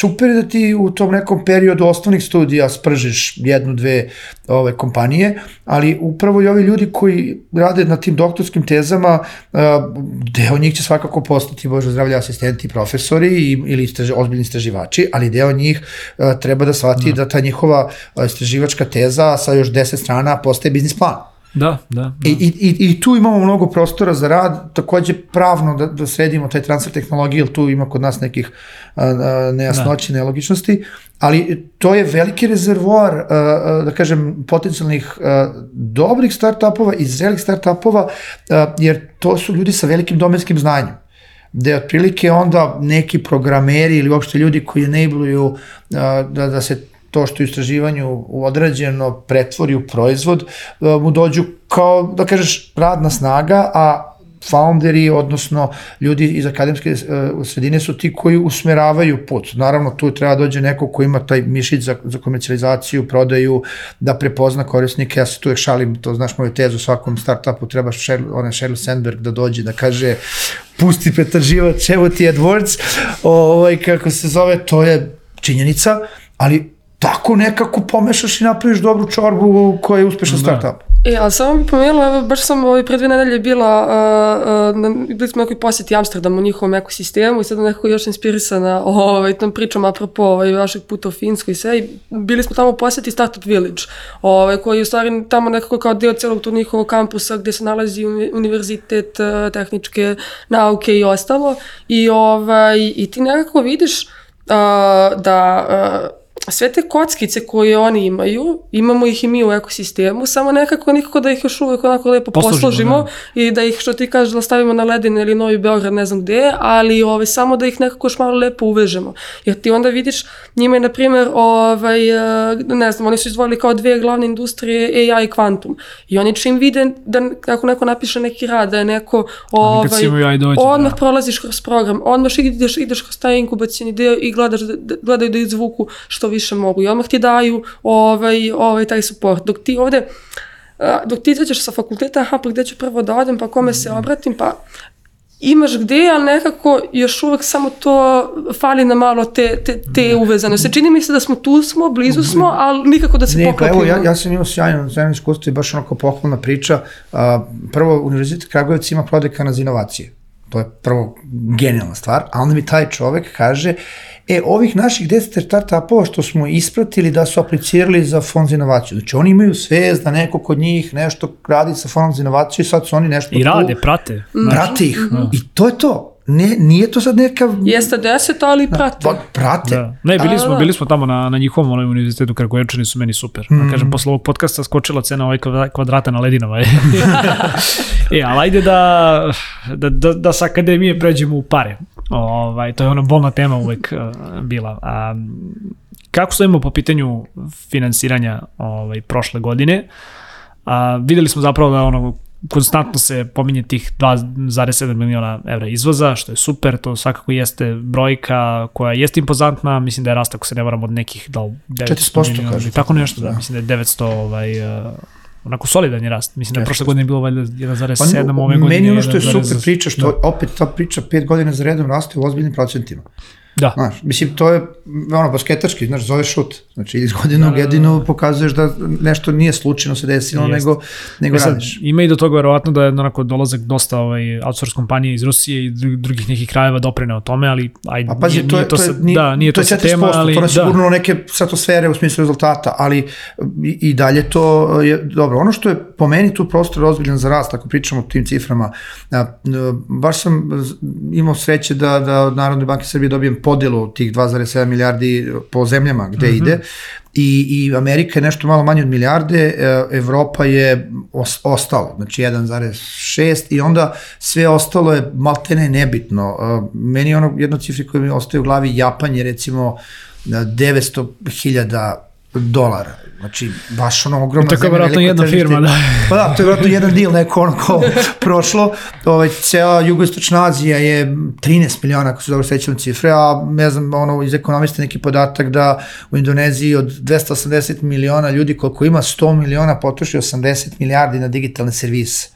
super da ti u tom nekom periodu osnovnih studija spržiš jednu, dve ove kompanije, ali upravo i ovi ljudi koji rade na tim doktorskim tezama, deo njih će svakako postati, bože zdravlje, asistenti, profesori ili istraži, ozbiljni istraživači, ali deo njih treba da shvati da. da ta njihova istraživačka teza sa još 10 strana postaje biznis plan. Da, da. da. I, i, I tu imamo mnogo prostora za rad, takođe pravno da, da sredimo taj transfer tehnologije, jer tu ima kod nas nekih a, a, nejasnoći, da. nelogičnosti, ali to je veliki rezervoar, a, a, da kažem, potencijalnih a, dobrih startupova i zrelih startupova, a, jer to su ljudi sa velikim domenskim znanjem gde otprilike onda neki programeri ili uopšte ljudi koji enabluju da, da se to što je istraživanju određeno pretvori u proizvod, e, mu dođu kao, da kažeš, radna snaga, a founderi, odnosno ljudi iz akademske e, sredine su ti koji usmeravaju put. Naravno, tu treba da dođe neko ko ima taj mišić za, za komercijalizaciju, prodaju, da prepozna korisnike. Ja se tu uvek šalim, to znaš moju tezu, svakom startupu treba onaj Sheryl Sandberg da dođe da kaže pusti pretraživač, evo ti AdWords, ovaj, kako se zove, to je činjenica, ali tako nekako pomešaš i napraviš dobru čorbu koja je uspešan da. startup. E, ali samo bih pomenula, evo, baš sam ovaj, pre dve nedelje bila, uh, uh, na, bili smo nekoj posjeti Amsterdam u njihovom ekosistemu i sad nekako još inspirisana ovaj, tom pričom apropo ovaj, vašeg puta u Finsku i sve i bili smo tamo posjeti Startup Village, ovaj, koji je u stvari tamo nekako kao deo celog tog njihovog kampusa gde se nalazi univerzitet, uh, tehničke nauke i ostalo i, ovaj, i ti nekako vidiš uh, da uh, sve te kockice koje oni imaju, imamo ih i mi u ekosistemu, samo nekako nikako da ih još uvek onako lepo Posložimo, posložimo da. i da ih, što ti kažeš, da stavimo na ledine ili Novi Beograd, ne znam gde, ali ovaj, samo da ih nekako još malo lepo uvežemo. Jer ti onda vidiš, njima je, na primjer, ovaj, eh, ne znam, oni su izdvojili kao dve glavne industrije AI i kvantum. I oni čim vide da ako neko napiše neki rad, da je neko ovaj, dođe, odmah da. prolaziš kroz program, odmah ideš, ideš kroz taj inkubacijni deo i gledaš da, da, gledaju da izvuku što više mogu i odmah ti daju ovaj, ovaj, taj support. Dok ti ovde, dok ti izađeš sa fakulteta, aha, pa gde ću prvo da odem, pa kome se obratim, pa imaš gde, ali nekako još uvek samo to fali na malo te, te, te uvezanosti. Čini mi se da smo tu smo, blizu smo, ali nikako da se Ne, pa poklopimo. evo, ja, ja sam imao sjajno, sjajno iskustvo i baš onako pohvalna priča. Prvo, Univerzitet Kragujevac ima prodekana za inovacije. To je prvo genijalna stvar, a onda mi taj čovek kaže, e, ovih naših 10 startupova što smo ispratili da su aplicirali za fond za inovaciju. Znači, oni imaju svest da neko kod njih nešto radi sa fondom za inovaciju i sad su oni nešto I tu- rade, prate. Prate ih. I to je to. Ne, nije to sad neka... Jeste deset, ali prate. Pa, prate. Da. Ne, bili smo, A. bili smo tamo na, na njihovom onoj univerzitetu Kragujevčani su meni super. Mm. Da kažem, posle ovog podcasta skočila cena ovaj kvadra- kvadrata na ledinama. e, ali ajde da, da, da, da sa akademije pređemo u pare. Ovaj, to je ona bolna tema uvek uh, bila. A, kako stojimo po pitanju finansiranja ovaj, prošle godine? A, videli smo zapravo da ono konstantno se pominje tih 2,7 miliona evra izvoza, što je super, to svakako jeste brojka koja jeste impozantna, mislim da je rast, ako se ne varam, od nekih da li 900 4% miliona, ili tako nešto, da, mislim da je 900 ovaj, uh, onako solidan je rast. Mislim da je prošle godine bilo valjda 1,7, Pa, ove godine meni ono što je 1,7. super priča, što Da. opet ta priča pet godina za redom raste u ozbiljnim procentima. Da, Znaš, mislim, to je ono, basketački, znaš, zove šut. Znači, iz godine Da, da, da. godinu pokazuješ da nešto nije slučajno se desilo, Jeste. nego, nego E sad, radiš. ima i do toga verovatno da je onako dolazak dosta ovaj, outsource kompanije iz Rusije i dru- drugih nekih krajeva doprene o tome, ali aj, Pa pazi, nije, to je, nije to, to je, sad, nije, da, nije to, to je sad 40%, tema, ali to ne da. sigurno neke stratosfere u smislu rezultata, ali i, i dalje to je dobro. Ono što je po meni tu prostor ozbiljan za rast, ako pričamo o tim ciframa, a, a, baš sam imao sreće da, da od Narodne banke Srbije dobijem podelu tih 2,7 milijardi po zemljama gde mm -hmm. ide i, i Amerika je nešto malo manje od milijarde, e, Evropa je os, ostala, znači 1,6 i onda sve ostalo je maltene nebitno. E, Meni je ono jedno cifri koje mi ostaje u glavi, Japan je recimo 900.000 dolara. Znači, baš ono ogromna To je veliko jedna tržište. firma, da. Pa da, to je vjerojatno jedan deal neko ono kao prošlo. Ovaj, cela jugoistočna Azija je 13 miliona, ako se dobro sećam cifre, a ne znam, ono, iz ekonomiste neki podatak da u Indoneziji od 280 miliona ljudi koliko ima 100 miliona potroši 80 milijardi na digitalne servise.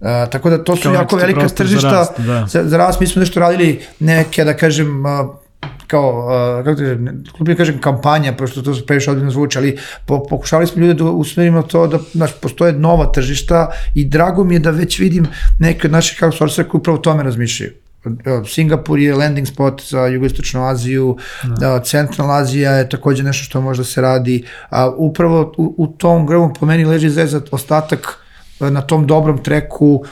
Uh, tako da to su Kao jako velika prostor za tržišta rast, da. za, za rast. Mi smo nešto radili neke, da kažem, uh, kao, uh, kako kažem, kažem kampanja, pošto to previše odbiljno zvuči, ali po, pokušali smo ljude da usmerimo to da znaš, postoje nova tržišta i drago mi je da već vidim neke od naših outsourcera koji upravo tome razmišljaju. Evo, Singapur je landing spot za jugoistočnu Aziju, da. Centralna Azija je takođe nešto što može da se radi, a upravo u, u tom grbu po meni leži zezat ostatak na tom dobrom treku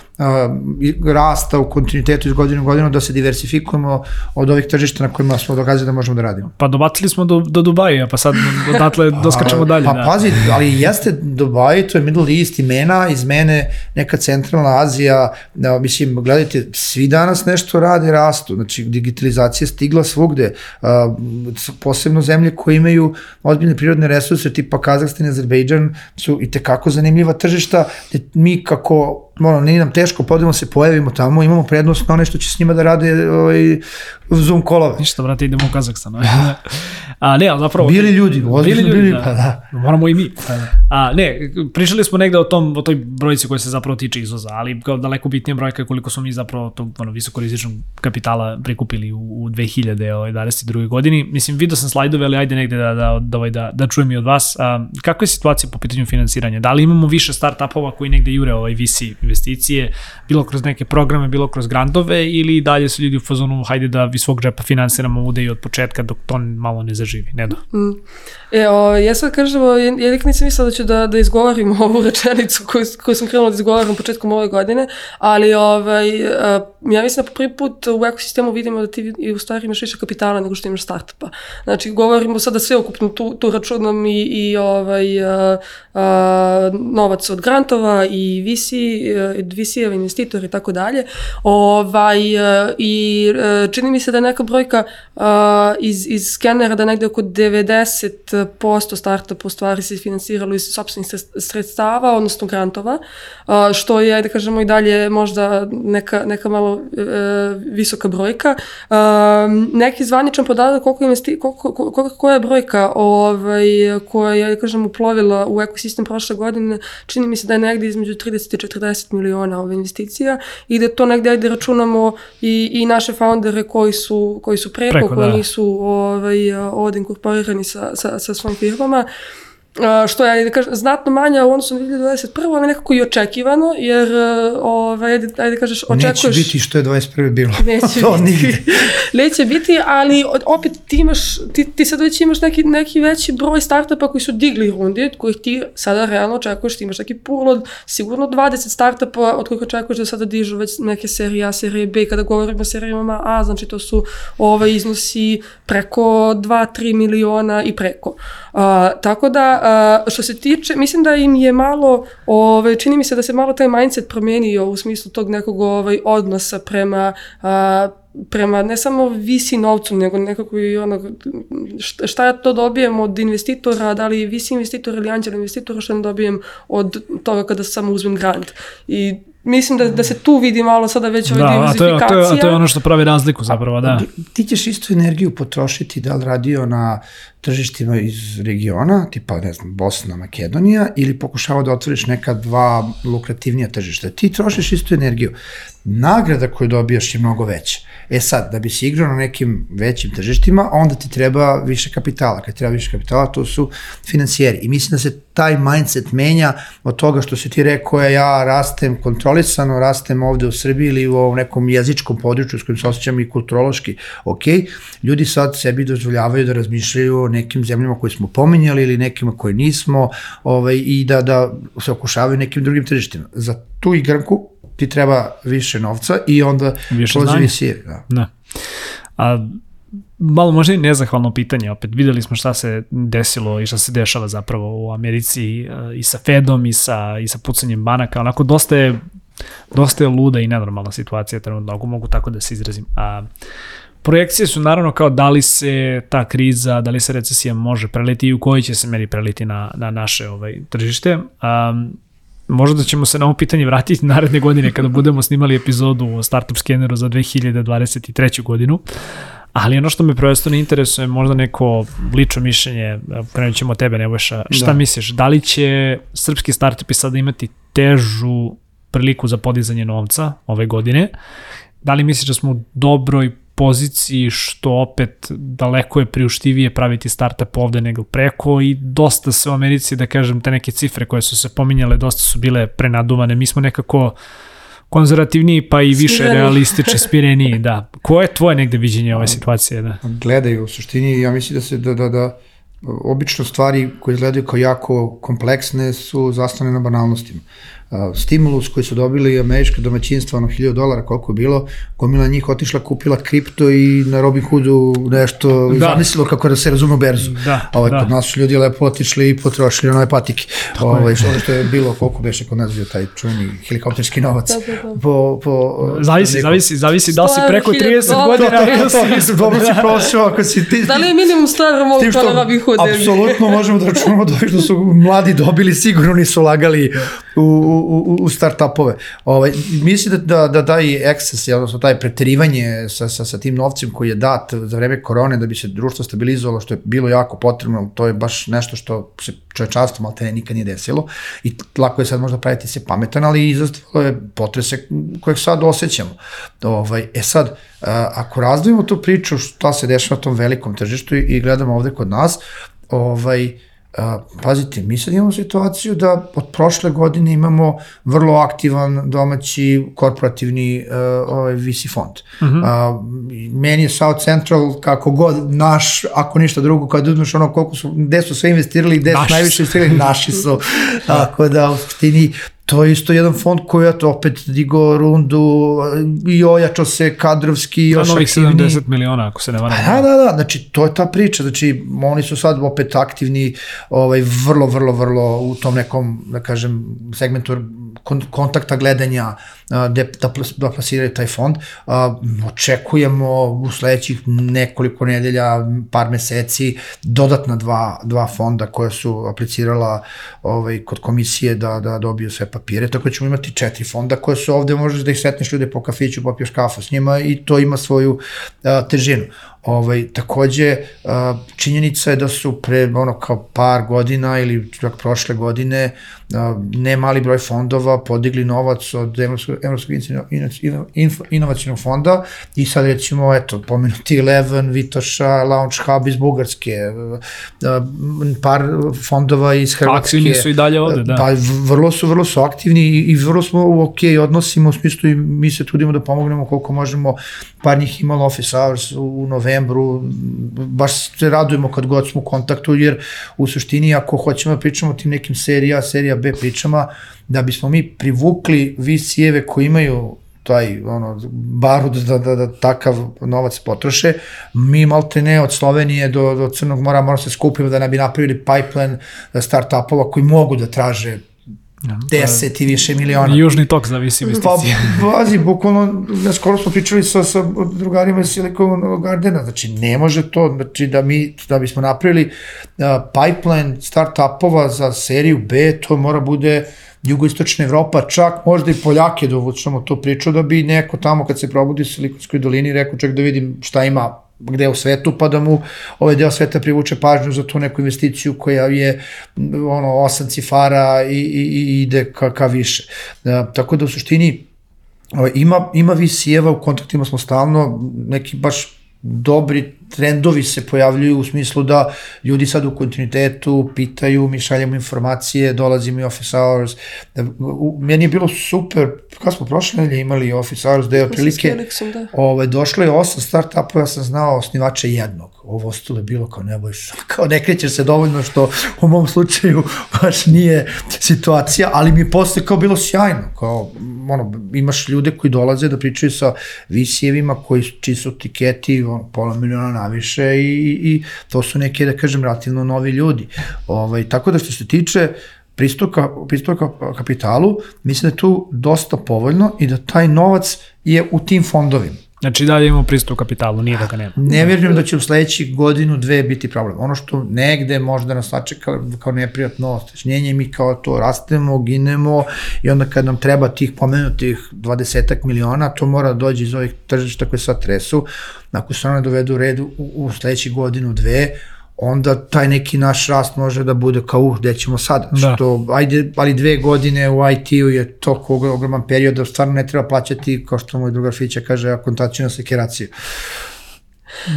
i rasta u kontinuitetu iz godine u godinu da se diversifikujemo od ovih tržišta na kojima smo dokazali da možemo da radimo. Pa dobacili smo do, do Dubaja, pa sad odatle doskačemo dalje. Pa da. pazi, ali jeste Dubai, to je Middle East, imena iz mene, neka centralna Azija, da, mislim, gledajte, svi danas nešto rade, rastu, znači digitalizacija stigla svugde, a, posebno zemlje koje imaju ozbiljne prirodne resurse, tipa Kazahstan i Azerbejdžan, su i tekako zanimljiva tržišta, gde mi kako ono, nije nam teško, podemo se pojavimo tamo, imamo prednost na one što će s njima da rade ovaj, Zoom kolove. Ništa, brate, idemo u Kazahstan. A ne, ali zapravo... Bili ljudi, ozbiljno bili ljudi, bili, da. pa da. Moramo i mi. A, ne, pričali smo negde o tom, o toj brojici koja se zapravo tiče izvoza, ali kao daleko bitnija brojka je koliko smo mi zapravo tog ono, visokorizičnog kapitala prikupili u, u 2022. godini. Mislim, vidio sam slajdove, ali ajde negde da, da, da, da, da čujem i od vas. A, kakva je situacija po pitanju finansiranja? Da li imamo više startupova koji negde jure ovaj VC? Investicije, bilo kroz neke programe, bilo kroz grantove ili dalje su ljudi u fazonu hajde da vi svog džepa finansiramo ude i od početka dok to malo ne zaživi, ne do. Mm. E, o, ja sad kažem, ja nikad nisam mislila da ću da, da izgovorim ovu rečenicu koju, koju sam krenula da izgovaram početkom ove godine, ali ovaj, ja mislim da po prvi put u ekosistemu vidimo da ti u stvari imaš više kapitala nego što imaš startupa. Znači, govorimo sada sve ukupno, tu, tu računam i, i ovaj, a, a, novac od grantova i VC, VC-eva investitor i tako dalje. Ovaj, I čini mi se da je neka brojka iz, iz skenera da negde oko 90% startupa u stvari se finansiralo iz sobstvenih sredstava, odnosno grantova, što je, da kažemo, i dalje možda neka, neka malo visoka brojka. Neki zvaničan podatak koliko, investi, koliko, koja je brojka ovaj, koja je, da kažem, uplovila u ekosistem prošle godine, čini mi se da je negde između 30 i 40 miliona ove investicija i da to negde, ajde računamo i, i naše foundere koji su, koji su preko, preko koji da. nisu ovaj, ovde inkorporirani sa, sa, sa svojim firmama. Uh, što je, da kažem, znatno manja u odnosu na 2021. ali nekako i očekivano, jer, uh, ovaj, ajde, ajde kažeš, očekuješ... Neće biti što je 21. bilo. Neće to biti. Neće biti, ali opet ti imaš, ti, ti sad već imaš neki, neki veći broj startupa koji su digli rundi, od kojih ti sada realno očekuješ, ti imaš neki pool od sigurno 20 startupa od kojih očekuješ da sada dižu već neke serije A, serije B, kada govorimo o serijama A, znači to su ovaj iznosi preko 2-3 miliona i preko. Uh, tako da, Uh, što se tiče, mislim da im je malo, ovaj, čini mi se da se malo taj mindset promenio u smislu tog nekog ovaj, odnosa prema uh, prema ne samo visi novcu, nego nekako i ono, šta ja to dobijem od investitora, da li visi investitor ili anđel investitora, što ne dobijem od toga kada samo uzmem grant. I mislim da, da se tu vidi malo sada već ova da, diversifikacija. A to, je, a, to je, a to je ono što pravi razliku zapravo, da. Ti ćeš istu energiju potrošiti da li radio na tržištima iz regiona, tipa, ne znam, Bosna, Makedonija, ili pokušava da otvoriš neka dva lukrativnija tržišta. Ti trošiš istu energiju. Nagrada koju dobijaš je mnogo veća. E sad, da bi si igrao na nekim većim tržištima, onda ti treba više kapitala. Kad treba više kapitala, to su financijeri. I mislim da se taj mindset menja od toga što si ti rekao, ja, ja rastem kontrolisano, rastem ovde u Srbiji ili u ovom nekom jezičkom području s kojim se osjećam i kulturološki, ok, ljudi sad sebi dozvoljavaju da razmišljaju nekim zemljama koje smo pominjali ili nekima koje nismo ovaj, i da, da se okušavaju nekim drugim tržištima. Za tu igranku ti treba više novca i onda više visije. Da. da. A malo možda i nezahvalno pitanje, opet videli smo šta se desilo i šta se dešava zapravo u Americi e, i sa Fedom i sa, i sa pucanjem banaka, onako dosta je dosta je luda i nenormalna situacija trenutno, ako mogu tako da se izrazim. A, projekcije su naravno kao da li se ta kriza, da li se recesija može preliti i u kojoj će se meri preliti na, na naše ovaj, tržište. Um, možda da ćemo se na ovo pitanje vratiti naredne godine kada budemo snimali epizodu o Startup Scanneru za 2023. godinu. Ali ono što me prvenstveno interesuje, možda neko lično mišljenje, krenut ćemo od tebe, Nebojša, šta da. misliš, da li će srpski startupi sada imati težu priliku za podizanje novca ove godine? Da li misliš da smo u dobroj poziciji što opet daleko je priuštivije praviti startup ovde nego preko i dosta se u Americi, da kažem, te neke cifre koje su se pominjale, dosta su bile prenaduvane. Mi smo nekako konzervativniji pa i više Spireni. realistični, spireniji, da. Koje je tvoje negde viđenje ove situacije? Da? Gledaju u suštini, ja mislim da se da, da, da obično stvari koje izgledaju kao jako kompleksne su zastane na banalnostima stimulus koji su dobili američka domaćinstva, ono 1000 dolara koliko je bilo, gomila njih otišla, kupila kripto i na Robin Hoodu nešto da. zamislilo kako da se razume u berzu. Da, ovaj, da. Kod nas su ljudi lepo otišli i potrošili onoj patike. Ovaj, što, što je bilo, koliko beše kod nas bio taj čuveni helikopterski novac. Da, da, da. Po, po, zavisi, neko... zavisi, zavisi da li si preko 30 godina. To, to, to, dobro si prošao, ako si ti... Da li je minimum stvar mogu to na Robin Hood? Apsolutno možemo da računamo da što su mladi dobili, sigurno nisu lagali u, u, u startupove. Ovaj, mislim da, da, da taj ekses, odnosno taj preterivanje sa, sa, sa tim novcem koji je dat za vreme korone da bi se društvo stabilizovalo, što je bilo jako potrebno, to je baš nešto što se čovečanstvo malo te nikad nije desilo i lako je sad možda praviti se pametan, ali izazvalo je potrese kojeg sad osjećamo. Ovaj, e sad, ako razdvojimo tu priču šta se dešava na tom velikom tržištu i, i gledamo ovde kod nas, ovaj, pazite, mi sad imamo situaciju da od prošle godine imamo vrlo aktivan domaći korporativni uh, ovaj VC fond. Uh -huh. uh, meni je South Central kako god naš, ako ništa drugo, kad uzmeš ono koliko su, gde su sve investirali, gde su najviše investirali, naši su. Tako da u stini to je isto jedan fond koji je to opet digo rundu i ojačao se kadrovski još novih 70 miliona ako se ne varam. Da, da, da, znači to je ta priča, znači oni su sad opet aktivni ovaj, vrlo, vrlo, vrlo u tom nekom, da kažem, segmentu kontakta gledanja da, da, da plasiraju taj fond. Očekujemo u sledećih nekoliko nedelja, par meseci, dodatna dva, dva fonda koja su aplicirala ovaj, kod komisije da, da dobiju sve papire, tako da ćemo imati četiri fonda koje su ovde, možeš da ih setneš ljude po kafiću, popiješ kafu s njima i to ima svoju težinu. Ovaj, takođe, činjenica je da su pre ono kao par godina ili čak prošle godine ne mali broj fondova podigli novac od Evropskog, Evropskog inovacijnog fonda i sad recimo, eto, pomenuti Eleven, Vitoša, Launch Hub iz Bugarske, par fondova iz Hrvatske. Aktivni su i dalje ovde, da. Pa vrlo su, vrlo su aktivni i vrlo smo u ok odnosima u smislu i mi se trudimo da pomognemo koliko možemo. Par njih imalo office hours u novembru, baš se radujemo kad god smo u kontaktu, jer u suštini ako hoćemo da pričamo o tim nekim serija, serija B pričama, da bismo mi privukli VC-eve koji imaju taj ono barud da, da, da takav novac potroše. Mi malte ne od Slovenije do, do Crnog mora moramo se skupimo da ne bi napravili pipeline start-upova koji mogu da traže 10 i više miliona. Južni tok zavisi investicije. Pa, bazi, bukvalno, skoro smo pričali sa, sa drugarima iz Silicon Gardena, znači ne može to, znači da mi, da bismo napravili uh, pipeline start-upova za seriju B, to mora bude jugoistočna Evropa, čak možda i Poljake da uvučemo tu priču, da bi neko tamo kad se probudi u Silikonskoj dolini rekao ček da vidim šta ima gde u svetu, pa da mu ovaj deo sveta privuče pažnju za tu neku investiciju koja je ono osam cifara i, i, i ide ka, ka više. Da, tako da u suštini ovaj, ima, ima visijeva, u kontaktima smo stalno, neki baš dobri trendovi se pojavljuju u smislu da ljudi sad u kontinuitetu pitaju, mi šaljemo informacije, dolazimo i office hours. Meni je bilo super, kada smo prošle nedelje imali office hours, da je otprilike da. ovaj, došlo je osam start-upova, ja sam znao osnivača jednog. Ovo ostalo je bilo kao ne bojiš, kao ne krećeš se dovoljno što u mom slučaju baš nije situacija, ali mi je posle kao bilo sjajno, kao ono, imaš ljude koji dolaze da pričaju sa visijevima koji čiji su tiketi ono, pola miliona naviše i, i to su neke, da kažem, relativno novi ljudi. Ovaj, tako da što se tiče pristupa, pristupa kapitalu, mislim da je tu dosta povoljno i da taj novac je u tim fondovima. Znači dalje imamo pristup kapitalu, nije da ga nema. Ne vjerujem da će u sledećih godinu, dve biti problem. Ono što negde možda nas sačeka kao neprijatno ostašnjenje, mi kao to rastemo, ginemo i onda kad nam treba tih pomenutih 20 miliona, to mora da dođe iz ovih tržišta koje sad tresu. Ako se one dovedu u redu u, u sledećih godinu, dve, onda taj neki naš rast može da bude kao uh, gde ćemo sada. Da. Što, ajde, ali dve godine u IT-u je toliko ogroman period da stvarno ne treba plaćati, kao što moj drugar Fića kaže, akontacijna sekiraciju.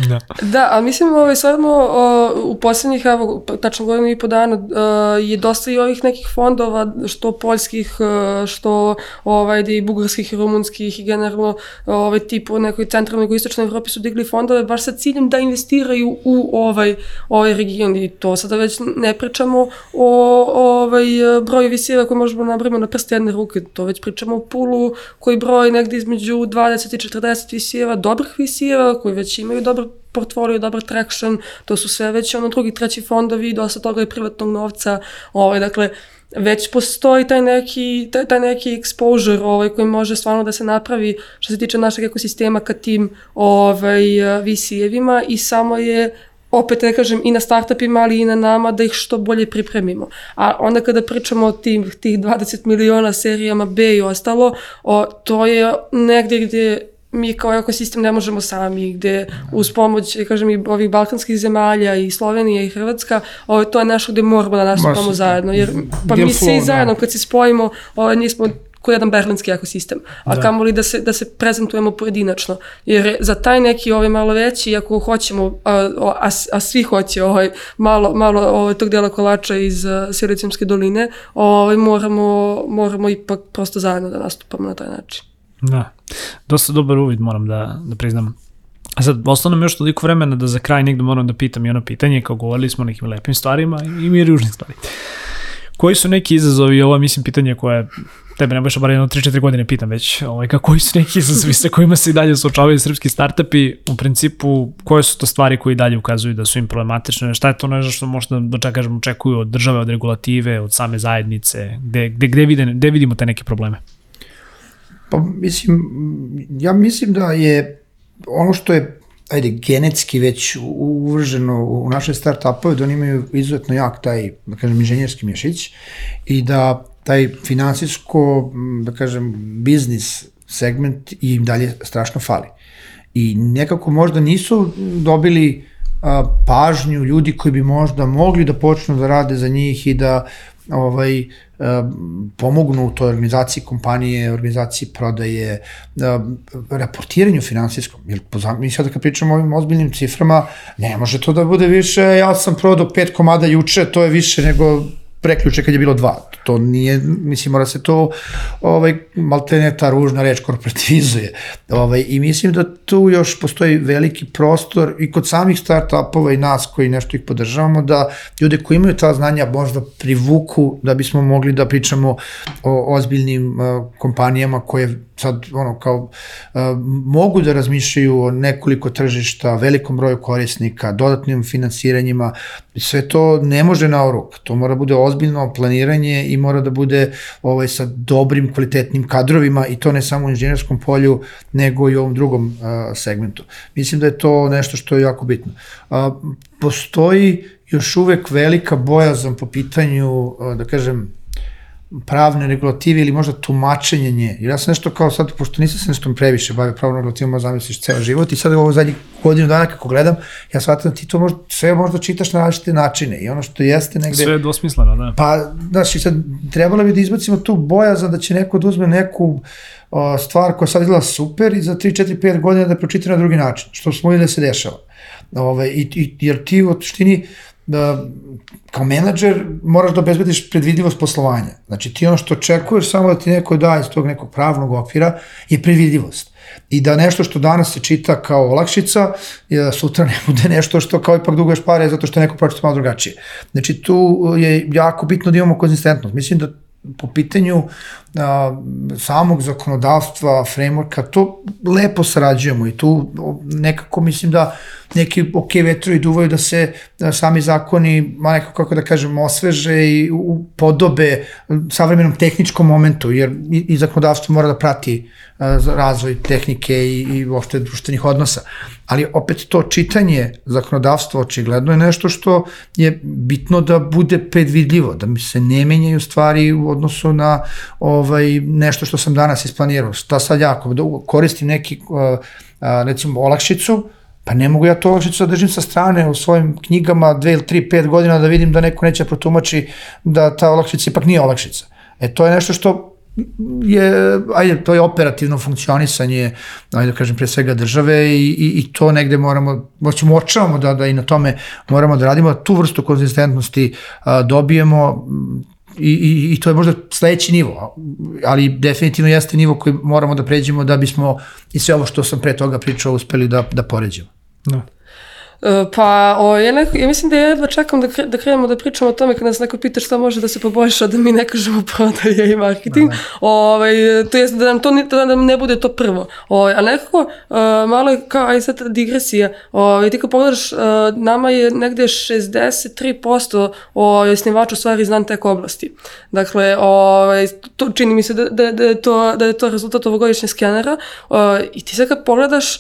Da. da, ali mislim ovaj, stvarno o, u poslednjih, evo, tačno godinu i po dana o, je dosta i ovih nekih fondova, što poljskih, što ovaj, da i bugarskih, i rumunskih i generalno ovaj, tip nekoj centralnoj i istočnoj Evropi su digli fondove baš sa ciljem da investiraju u ovaj, ovaj region i to sada već ne pričamo o ovaj, broju visira koje možemo nabrimo na prste jedne ruke, to već pričamo o pulu koji broji negde između 20 i 40 visira, dobrih visira koji već imaju dobar portfolio, dobar traction, to su sve već ono drugi, treći fondovi, dosta toga je privatnog novca, ovaj, dakle, već postoji taj neki, taj, taj neki exposure ovaj, koji može stvarno da se napravi što se tiče našeg ekosistema ka tim ovaj, VC-evima i samo je opet ne kažem i na startupima, ali i na nama da ih što bolje pripremimo. A onda kada pričamo o tim, tih 20 miliona serijama B i ostalo, o, to je negdje gdje mi kao ekosistem ne možemo sami, gde uz pomoć, kažem, i ovih balkanskih zemalja i Slovenija i Hrvatska, ovo, to je nešto gde moramo da nastupamo zajedno, jer pa mi svi da. zajedno kad se spojimo, ovo, nismo ko jedan berlinski ekosistem, a Da. kamoli da se, da se prezentujemo pojedinačno. Jer za taj neki ovaj malo veći, ako hoćemo, a, a, a svi hoće ovaj, malo, malo ovaj, tog dela kolača iz uh, Silicijumske doline, ovaj, moramo, moramo ipak prosto zajedno da nastupamo na taj način. Da, dosta dobar uvid moram da, da priznam. A sad, ostalo nam još toliko vremena da za kraj negde moram da pitam i ono pitanje, kao govorili smo o nekim lepim stvarima i mi ružnim stvari. Koji su neki izazovi, ovo je, mislim pitanje koje tebe ne baš bar jedno 3-4 godine pitam već, ovaj, kako, koji su neki izazovi sa kojima se i dalje suočavaju srpski startupi, u principu koje su to stvari koji dalje ukazuju da su im problematične, šta je to nešto što možda da čak kažem očekuju od države, od regulative, od same zajednice, gde, gde, gde, vide, gde vidimo te neke probleme? Pa mislim, ja mislim da je ono što je ajde, genetski već uvrženo u naše start-upove, da oni imaju izuzetno jak taj, da kažem, inženjerski mješić i da taj finansijsko, da kažem, biznis segment im dalje strašno fali. I nekako možda nisu dobili a, pažnju ljudi koji bi možda mogli da počnu da rade za njih i da ovaj, a, pomognu u toj organizaciji kompanije, organizaciji prodaje, a, raportiranju finansijskom. Jer mi sada kad pričamo o ovim ozbiljnim ciframa, ne može to da bude više, ja sam prodao pet komada juče, to je više nego preključe kad je bilo dva. To nije, mislim, mora se to, ovaj, maltene ta ružna reč korporativizuje. Ovaj, I mislim da tu još postoji veliki prostor i kod samih start-upova i nas koji nešto ih podržavamo, da ljude koji imaju ta znanja možda privuku da bismo mogli da pričamo o ozbiljnim uh, kompanijama koje sad ono kao uh, mogu da razmišljaju o nekoliko tržišta, velikom broju korisnika, dodatnim finansiranjima, sve to ne može na oruk, to mora bude ozbiljno planiranje i mora da bude ovaj sa dobrim kvalitetnim kadrovima i to ne samo u inženjerskom polju, nego i u ovom drugom uh, segmentu. Mislim da je to nešto što je jako bitno. Uh, postoji još uvek velika bojazan po pitanju, uh, da kažem, pravne regulative ili možda tumačenje nje. Jer ja sam nešto kao sad, pošto nisam se nešto previše bavio pravnom regulativom, možda zamisliš ceo život i sad ovo zadnjih godinu dana kako gledam, ja shvatam da ti to možda, sve možda čitaš na različite načine i ono što jeste negde... Sve je dvosmisleno, da. Pa, znaš, i sad trebalo bi da izbacimo tu bojazan da će neko da uzme neku o, stvar koja sad izgleda super i za 3, 4, 5 godina da pročita na drugi način, što smo videli da se dešava. Ove, i, i, jer ti u suštini da kao menadžer moraš da obezbediš predvidljivost poslovanja. Znači ti ono što očekuješ samo da ti neko da iz tog nekog pravnog okvira je predvidljivost. I da nešto što danas se čita kao olakšica, je da sutra ne bude nešto što kao ipak duguješ pare zato što neko pročita malo drugačije. Znači tu je jako bitno da imamo konzistentnost. Mislim da po pitanju a, samog zakonodavstva, frameworka, to lepo sarađujemo i tu nekako mislim da neki ok vetrovi duvaju da se da sami zakoni, ma nekako kako da kažem, osveže i podobe savremenom tehničkom momentu, jer i, i zakonodavstvo mora da prati a, razvoj tehnike i, i uopšte društvenih odnosa. Ali opet to čitanje zakonodavstva očigledno je nešto što je bitno da bude predvidljivo, da mi se ne menjaju stvari u odnosu na nešto što sam danas isplanirao. Šta sad ja, ako koristim neki, recimo, olakšicu, pa ne mogu ja to olakšicu da držim sa strane u svojim knjigama dve ili tri, pet godina da vidim da neko neće protumači da ta olakšica ipak nije olakšica. E to je nešto što je, ajde, to je operativno funkcionisanje, ajde da kažem, pre svega države i, i, i to negde moramo, moćemo očavamo da, da i na tome moramo da radimo, da tu vrstu konzistentnosti a, dobijemo, i, i, i to je možda sledeći nivo, ali definitivno jeste nivo koji moramo da pređemo da bismo i sve ovo što sam pre toga pričao uspeli da, da poređemo. Da. Pa, o, ja, neko, ja mislim da ja jedva čekam da, kre, da krenemo da pričamo o tome kad nas neko pita šta može da se poboljša, da mi ne kažemo prodaje i marketing. Da, da. Ovaj, to jest da nam, to, da nam ne bude to prvo. Ovaj, a nekako, uh, malo je kao, aj sad digresija, ovaj, ti kad pogledaš, uh, nama je negde 63% o snivača u stvari znan tek oblasti. Dakle, ovaj, to, čini mi se da, da, da, je to, da je to rezultat ovogodišnje skenera uh, i ti sad kad pogledaš,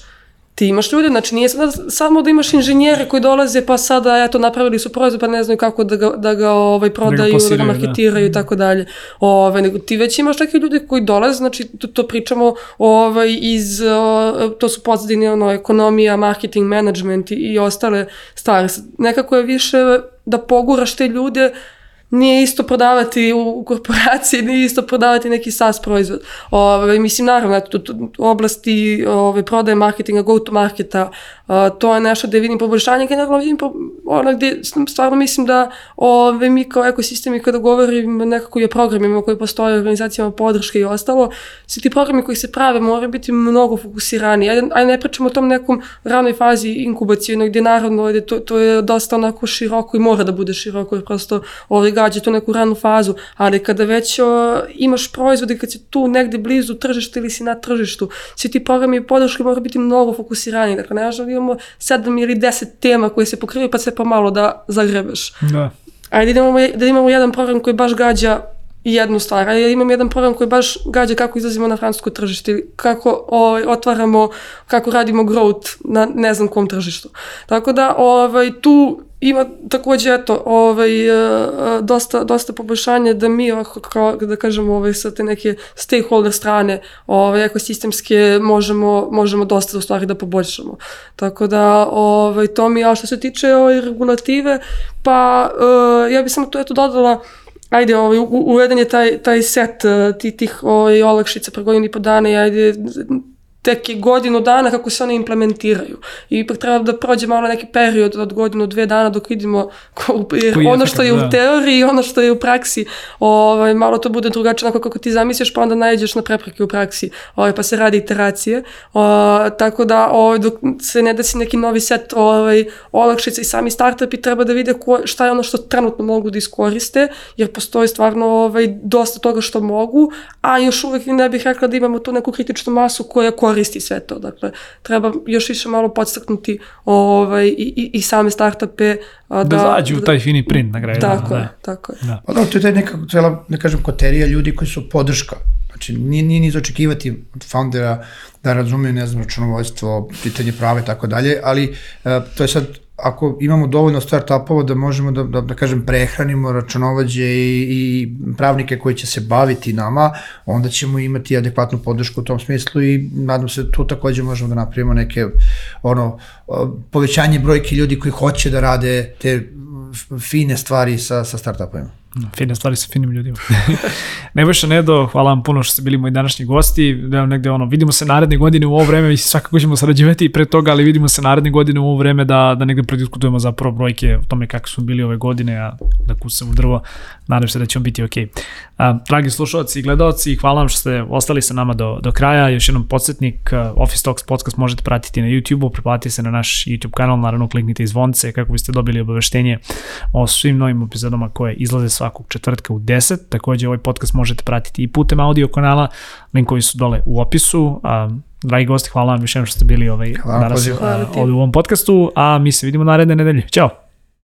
ti imaš ljude, znači nije samo da imaš inženjere koji dolaze pa sada eto napravili su proizvod pa ne znaju kako da ga, da ga ovaj, prodaju, da ga, da marketiraju i tako dalje. Ove, nego ti već imaš takve ljude koji dolaze, znači to, to pričamo ovaj, iz, o, to su pozadine ono, ekonomija, marketing, management i, i ostale stvari. Nekako je više da poguraš te ljude nije isto prodavati u korporaciji, nije isto prodavati neki SaaS proizvod. Ove, mislim, naravno, u oblasti ove, prodaje marketinga, go to marketa, to je nešto gde vidim poboljšanje, generalno vidim po, ono gde stvarno mislim da ove, mi kao ekosistemi kada govorim nekako i o programima koji postoje, organizacijama podrške i ostalo, svi ti programi koji se prave moraju biti mnogo fokusirani. Ajde, ajde ne pričamo o tom nekom ranoj fazi inkubacijone gde naravno gde to, to je dosta onako široko i mora da bude široko jer prosto ovaj, gađa tu neku ranu fazu, ali kada već o, imaš proizvode, kad si tu negde blizu tržišta ili si na tržištu, svi ti programi i podrške moraju biti mnogo fokusirani. Dakle, ne imamo sedam ili deset tema koje se pokrivaju pa sve pomalo da zagrebeš. Da. Ajde da imamo, da imamo jedan program koji baš gađa jednu stvar. Ja imam jedan program koji baš gađa kako izlazimo na francusko tržište, kako ovaj, otvaramo, kako radimo growth na ne znam kom tržištu. Tako da ovaj, tu ima takođe eto ovaj e, dosta dosta poboljšanja da mi kao da kažemo ovaj sa te neke stakeholder strane ovaj ekosistemske možemo možemo dosta u stvari da poboljšamo. Tako da ovaj to mi a što se tiče ovaj regulative pa uh, ja bih samo to eto dodala ajde, ovaj, uveden je taj, taj set uh, tih, tih ovaj, olakšica pre godinu i po dana i ajde, tek je godinu dana kako se one implementiraju. I ipak treba da prođe malo neki period od godinu, dve dana dok vidimo ko, jer ono što je u da. teoriji i ono što je u praksi, ovaj, malo to bude drugačije onako kako ti zamisliš, pa onda najdeš na prepreke u praksi, ovaj, pa se radi iteracije. O, tako da ovaj, dok se ne desi neki novi set ovaj, olakšica i sami startupi treba da vide ko, šta je ono što trenutno mogu da iskoriste, jer postoji stvarno ovaj, dosta toga što mogu, a još uvek ne bih rekla da imamo tu neku kritičnu masu koja koristi koristi sve to. Dakle, treba još više malo podstaknuti ovaj, i, i, i same startupe. A, da, da zađu u taj fini print na kraju. Tako da. je, tako je. Da. Pa da, to je neka cela, da kažem, koterija ljudi koji su podrška. Znači, nije, nije ni očekivati od foundera da razumiju, ne znam, računovodstvo, pitanje prave i tako dalje, ali uh, to je sad ako imamo dovoljno startupova da možemo da, da, da kažem prehranimo računovođe i, i pravnike koji će se baviti nama, onda ćemo imati adekvatnu podršku u tom smislu i nadam se tu takođe možemo da napravimo neke ono povećanje brojke ljudi koji hoće da rade te fine stvari sa, sa startupovima. Fine stvari sa finim ljudima. Nebojša Nedo, hvala vam puno što ste bili moji današnji gosti. Da negde ono, vidimo se naredne godine u ovo vreme, mislim svakako ćemo sarađivati i pre toga, ali vidimo se naredne godine u ovo vreme da, da negde prediskutujemo zapravo brojke o tome kako smo bili ove godine, a da kusam u drvo, nadam se da ćemo biti ok. A, dragi slušalci i gledalci, hvala vam što ste ostali sa nama do, do kraja. Još jednom podsjetnik, Office Talks podcast možete pratiti na YouTube-u, preplatite se na naš YouTube kanal, naravno kliknite i zvonce kako biste dobili obaveštenje o svim novim epizodama koje izlaze svakog četvrtka u 10. Takođe ovaj podcast možete pratiti i putem audio kanala, linkovi su dole u opisu. A, dragi gosti, hvala vam više što ste bili ovaj, danas u ovom podcastu, a mi se vidimo naredne nedelje. Ćao!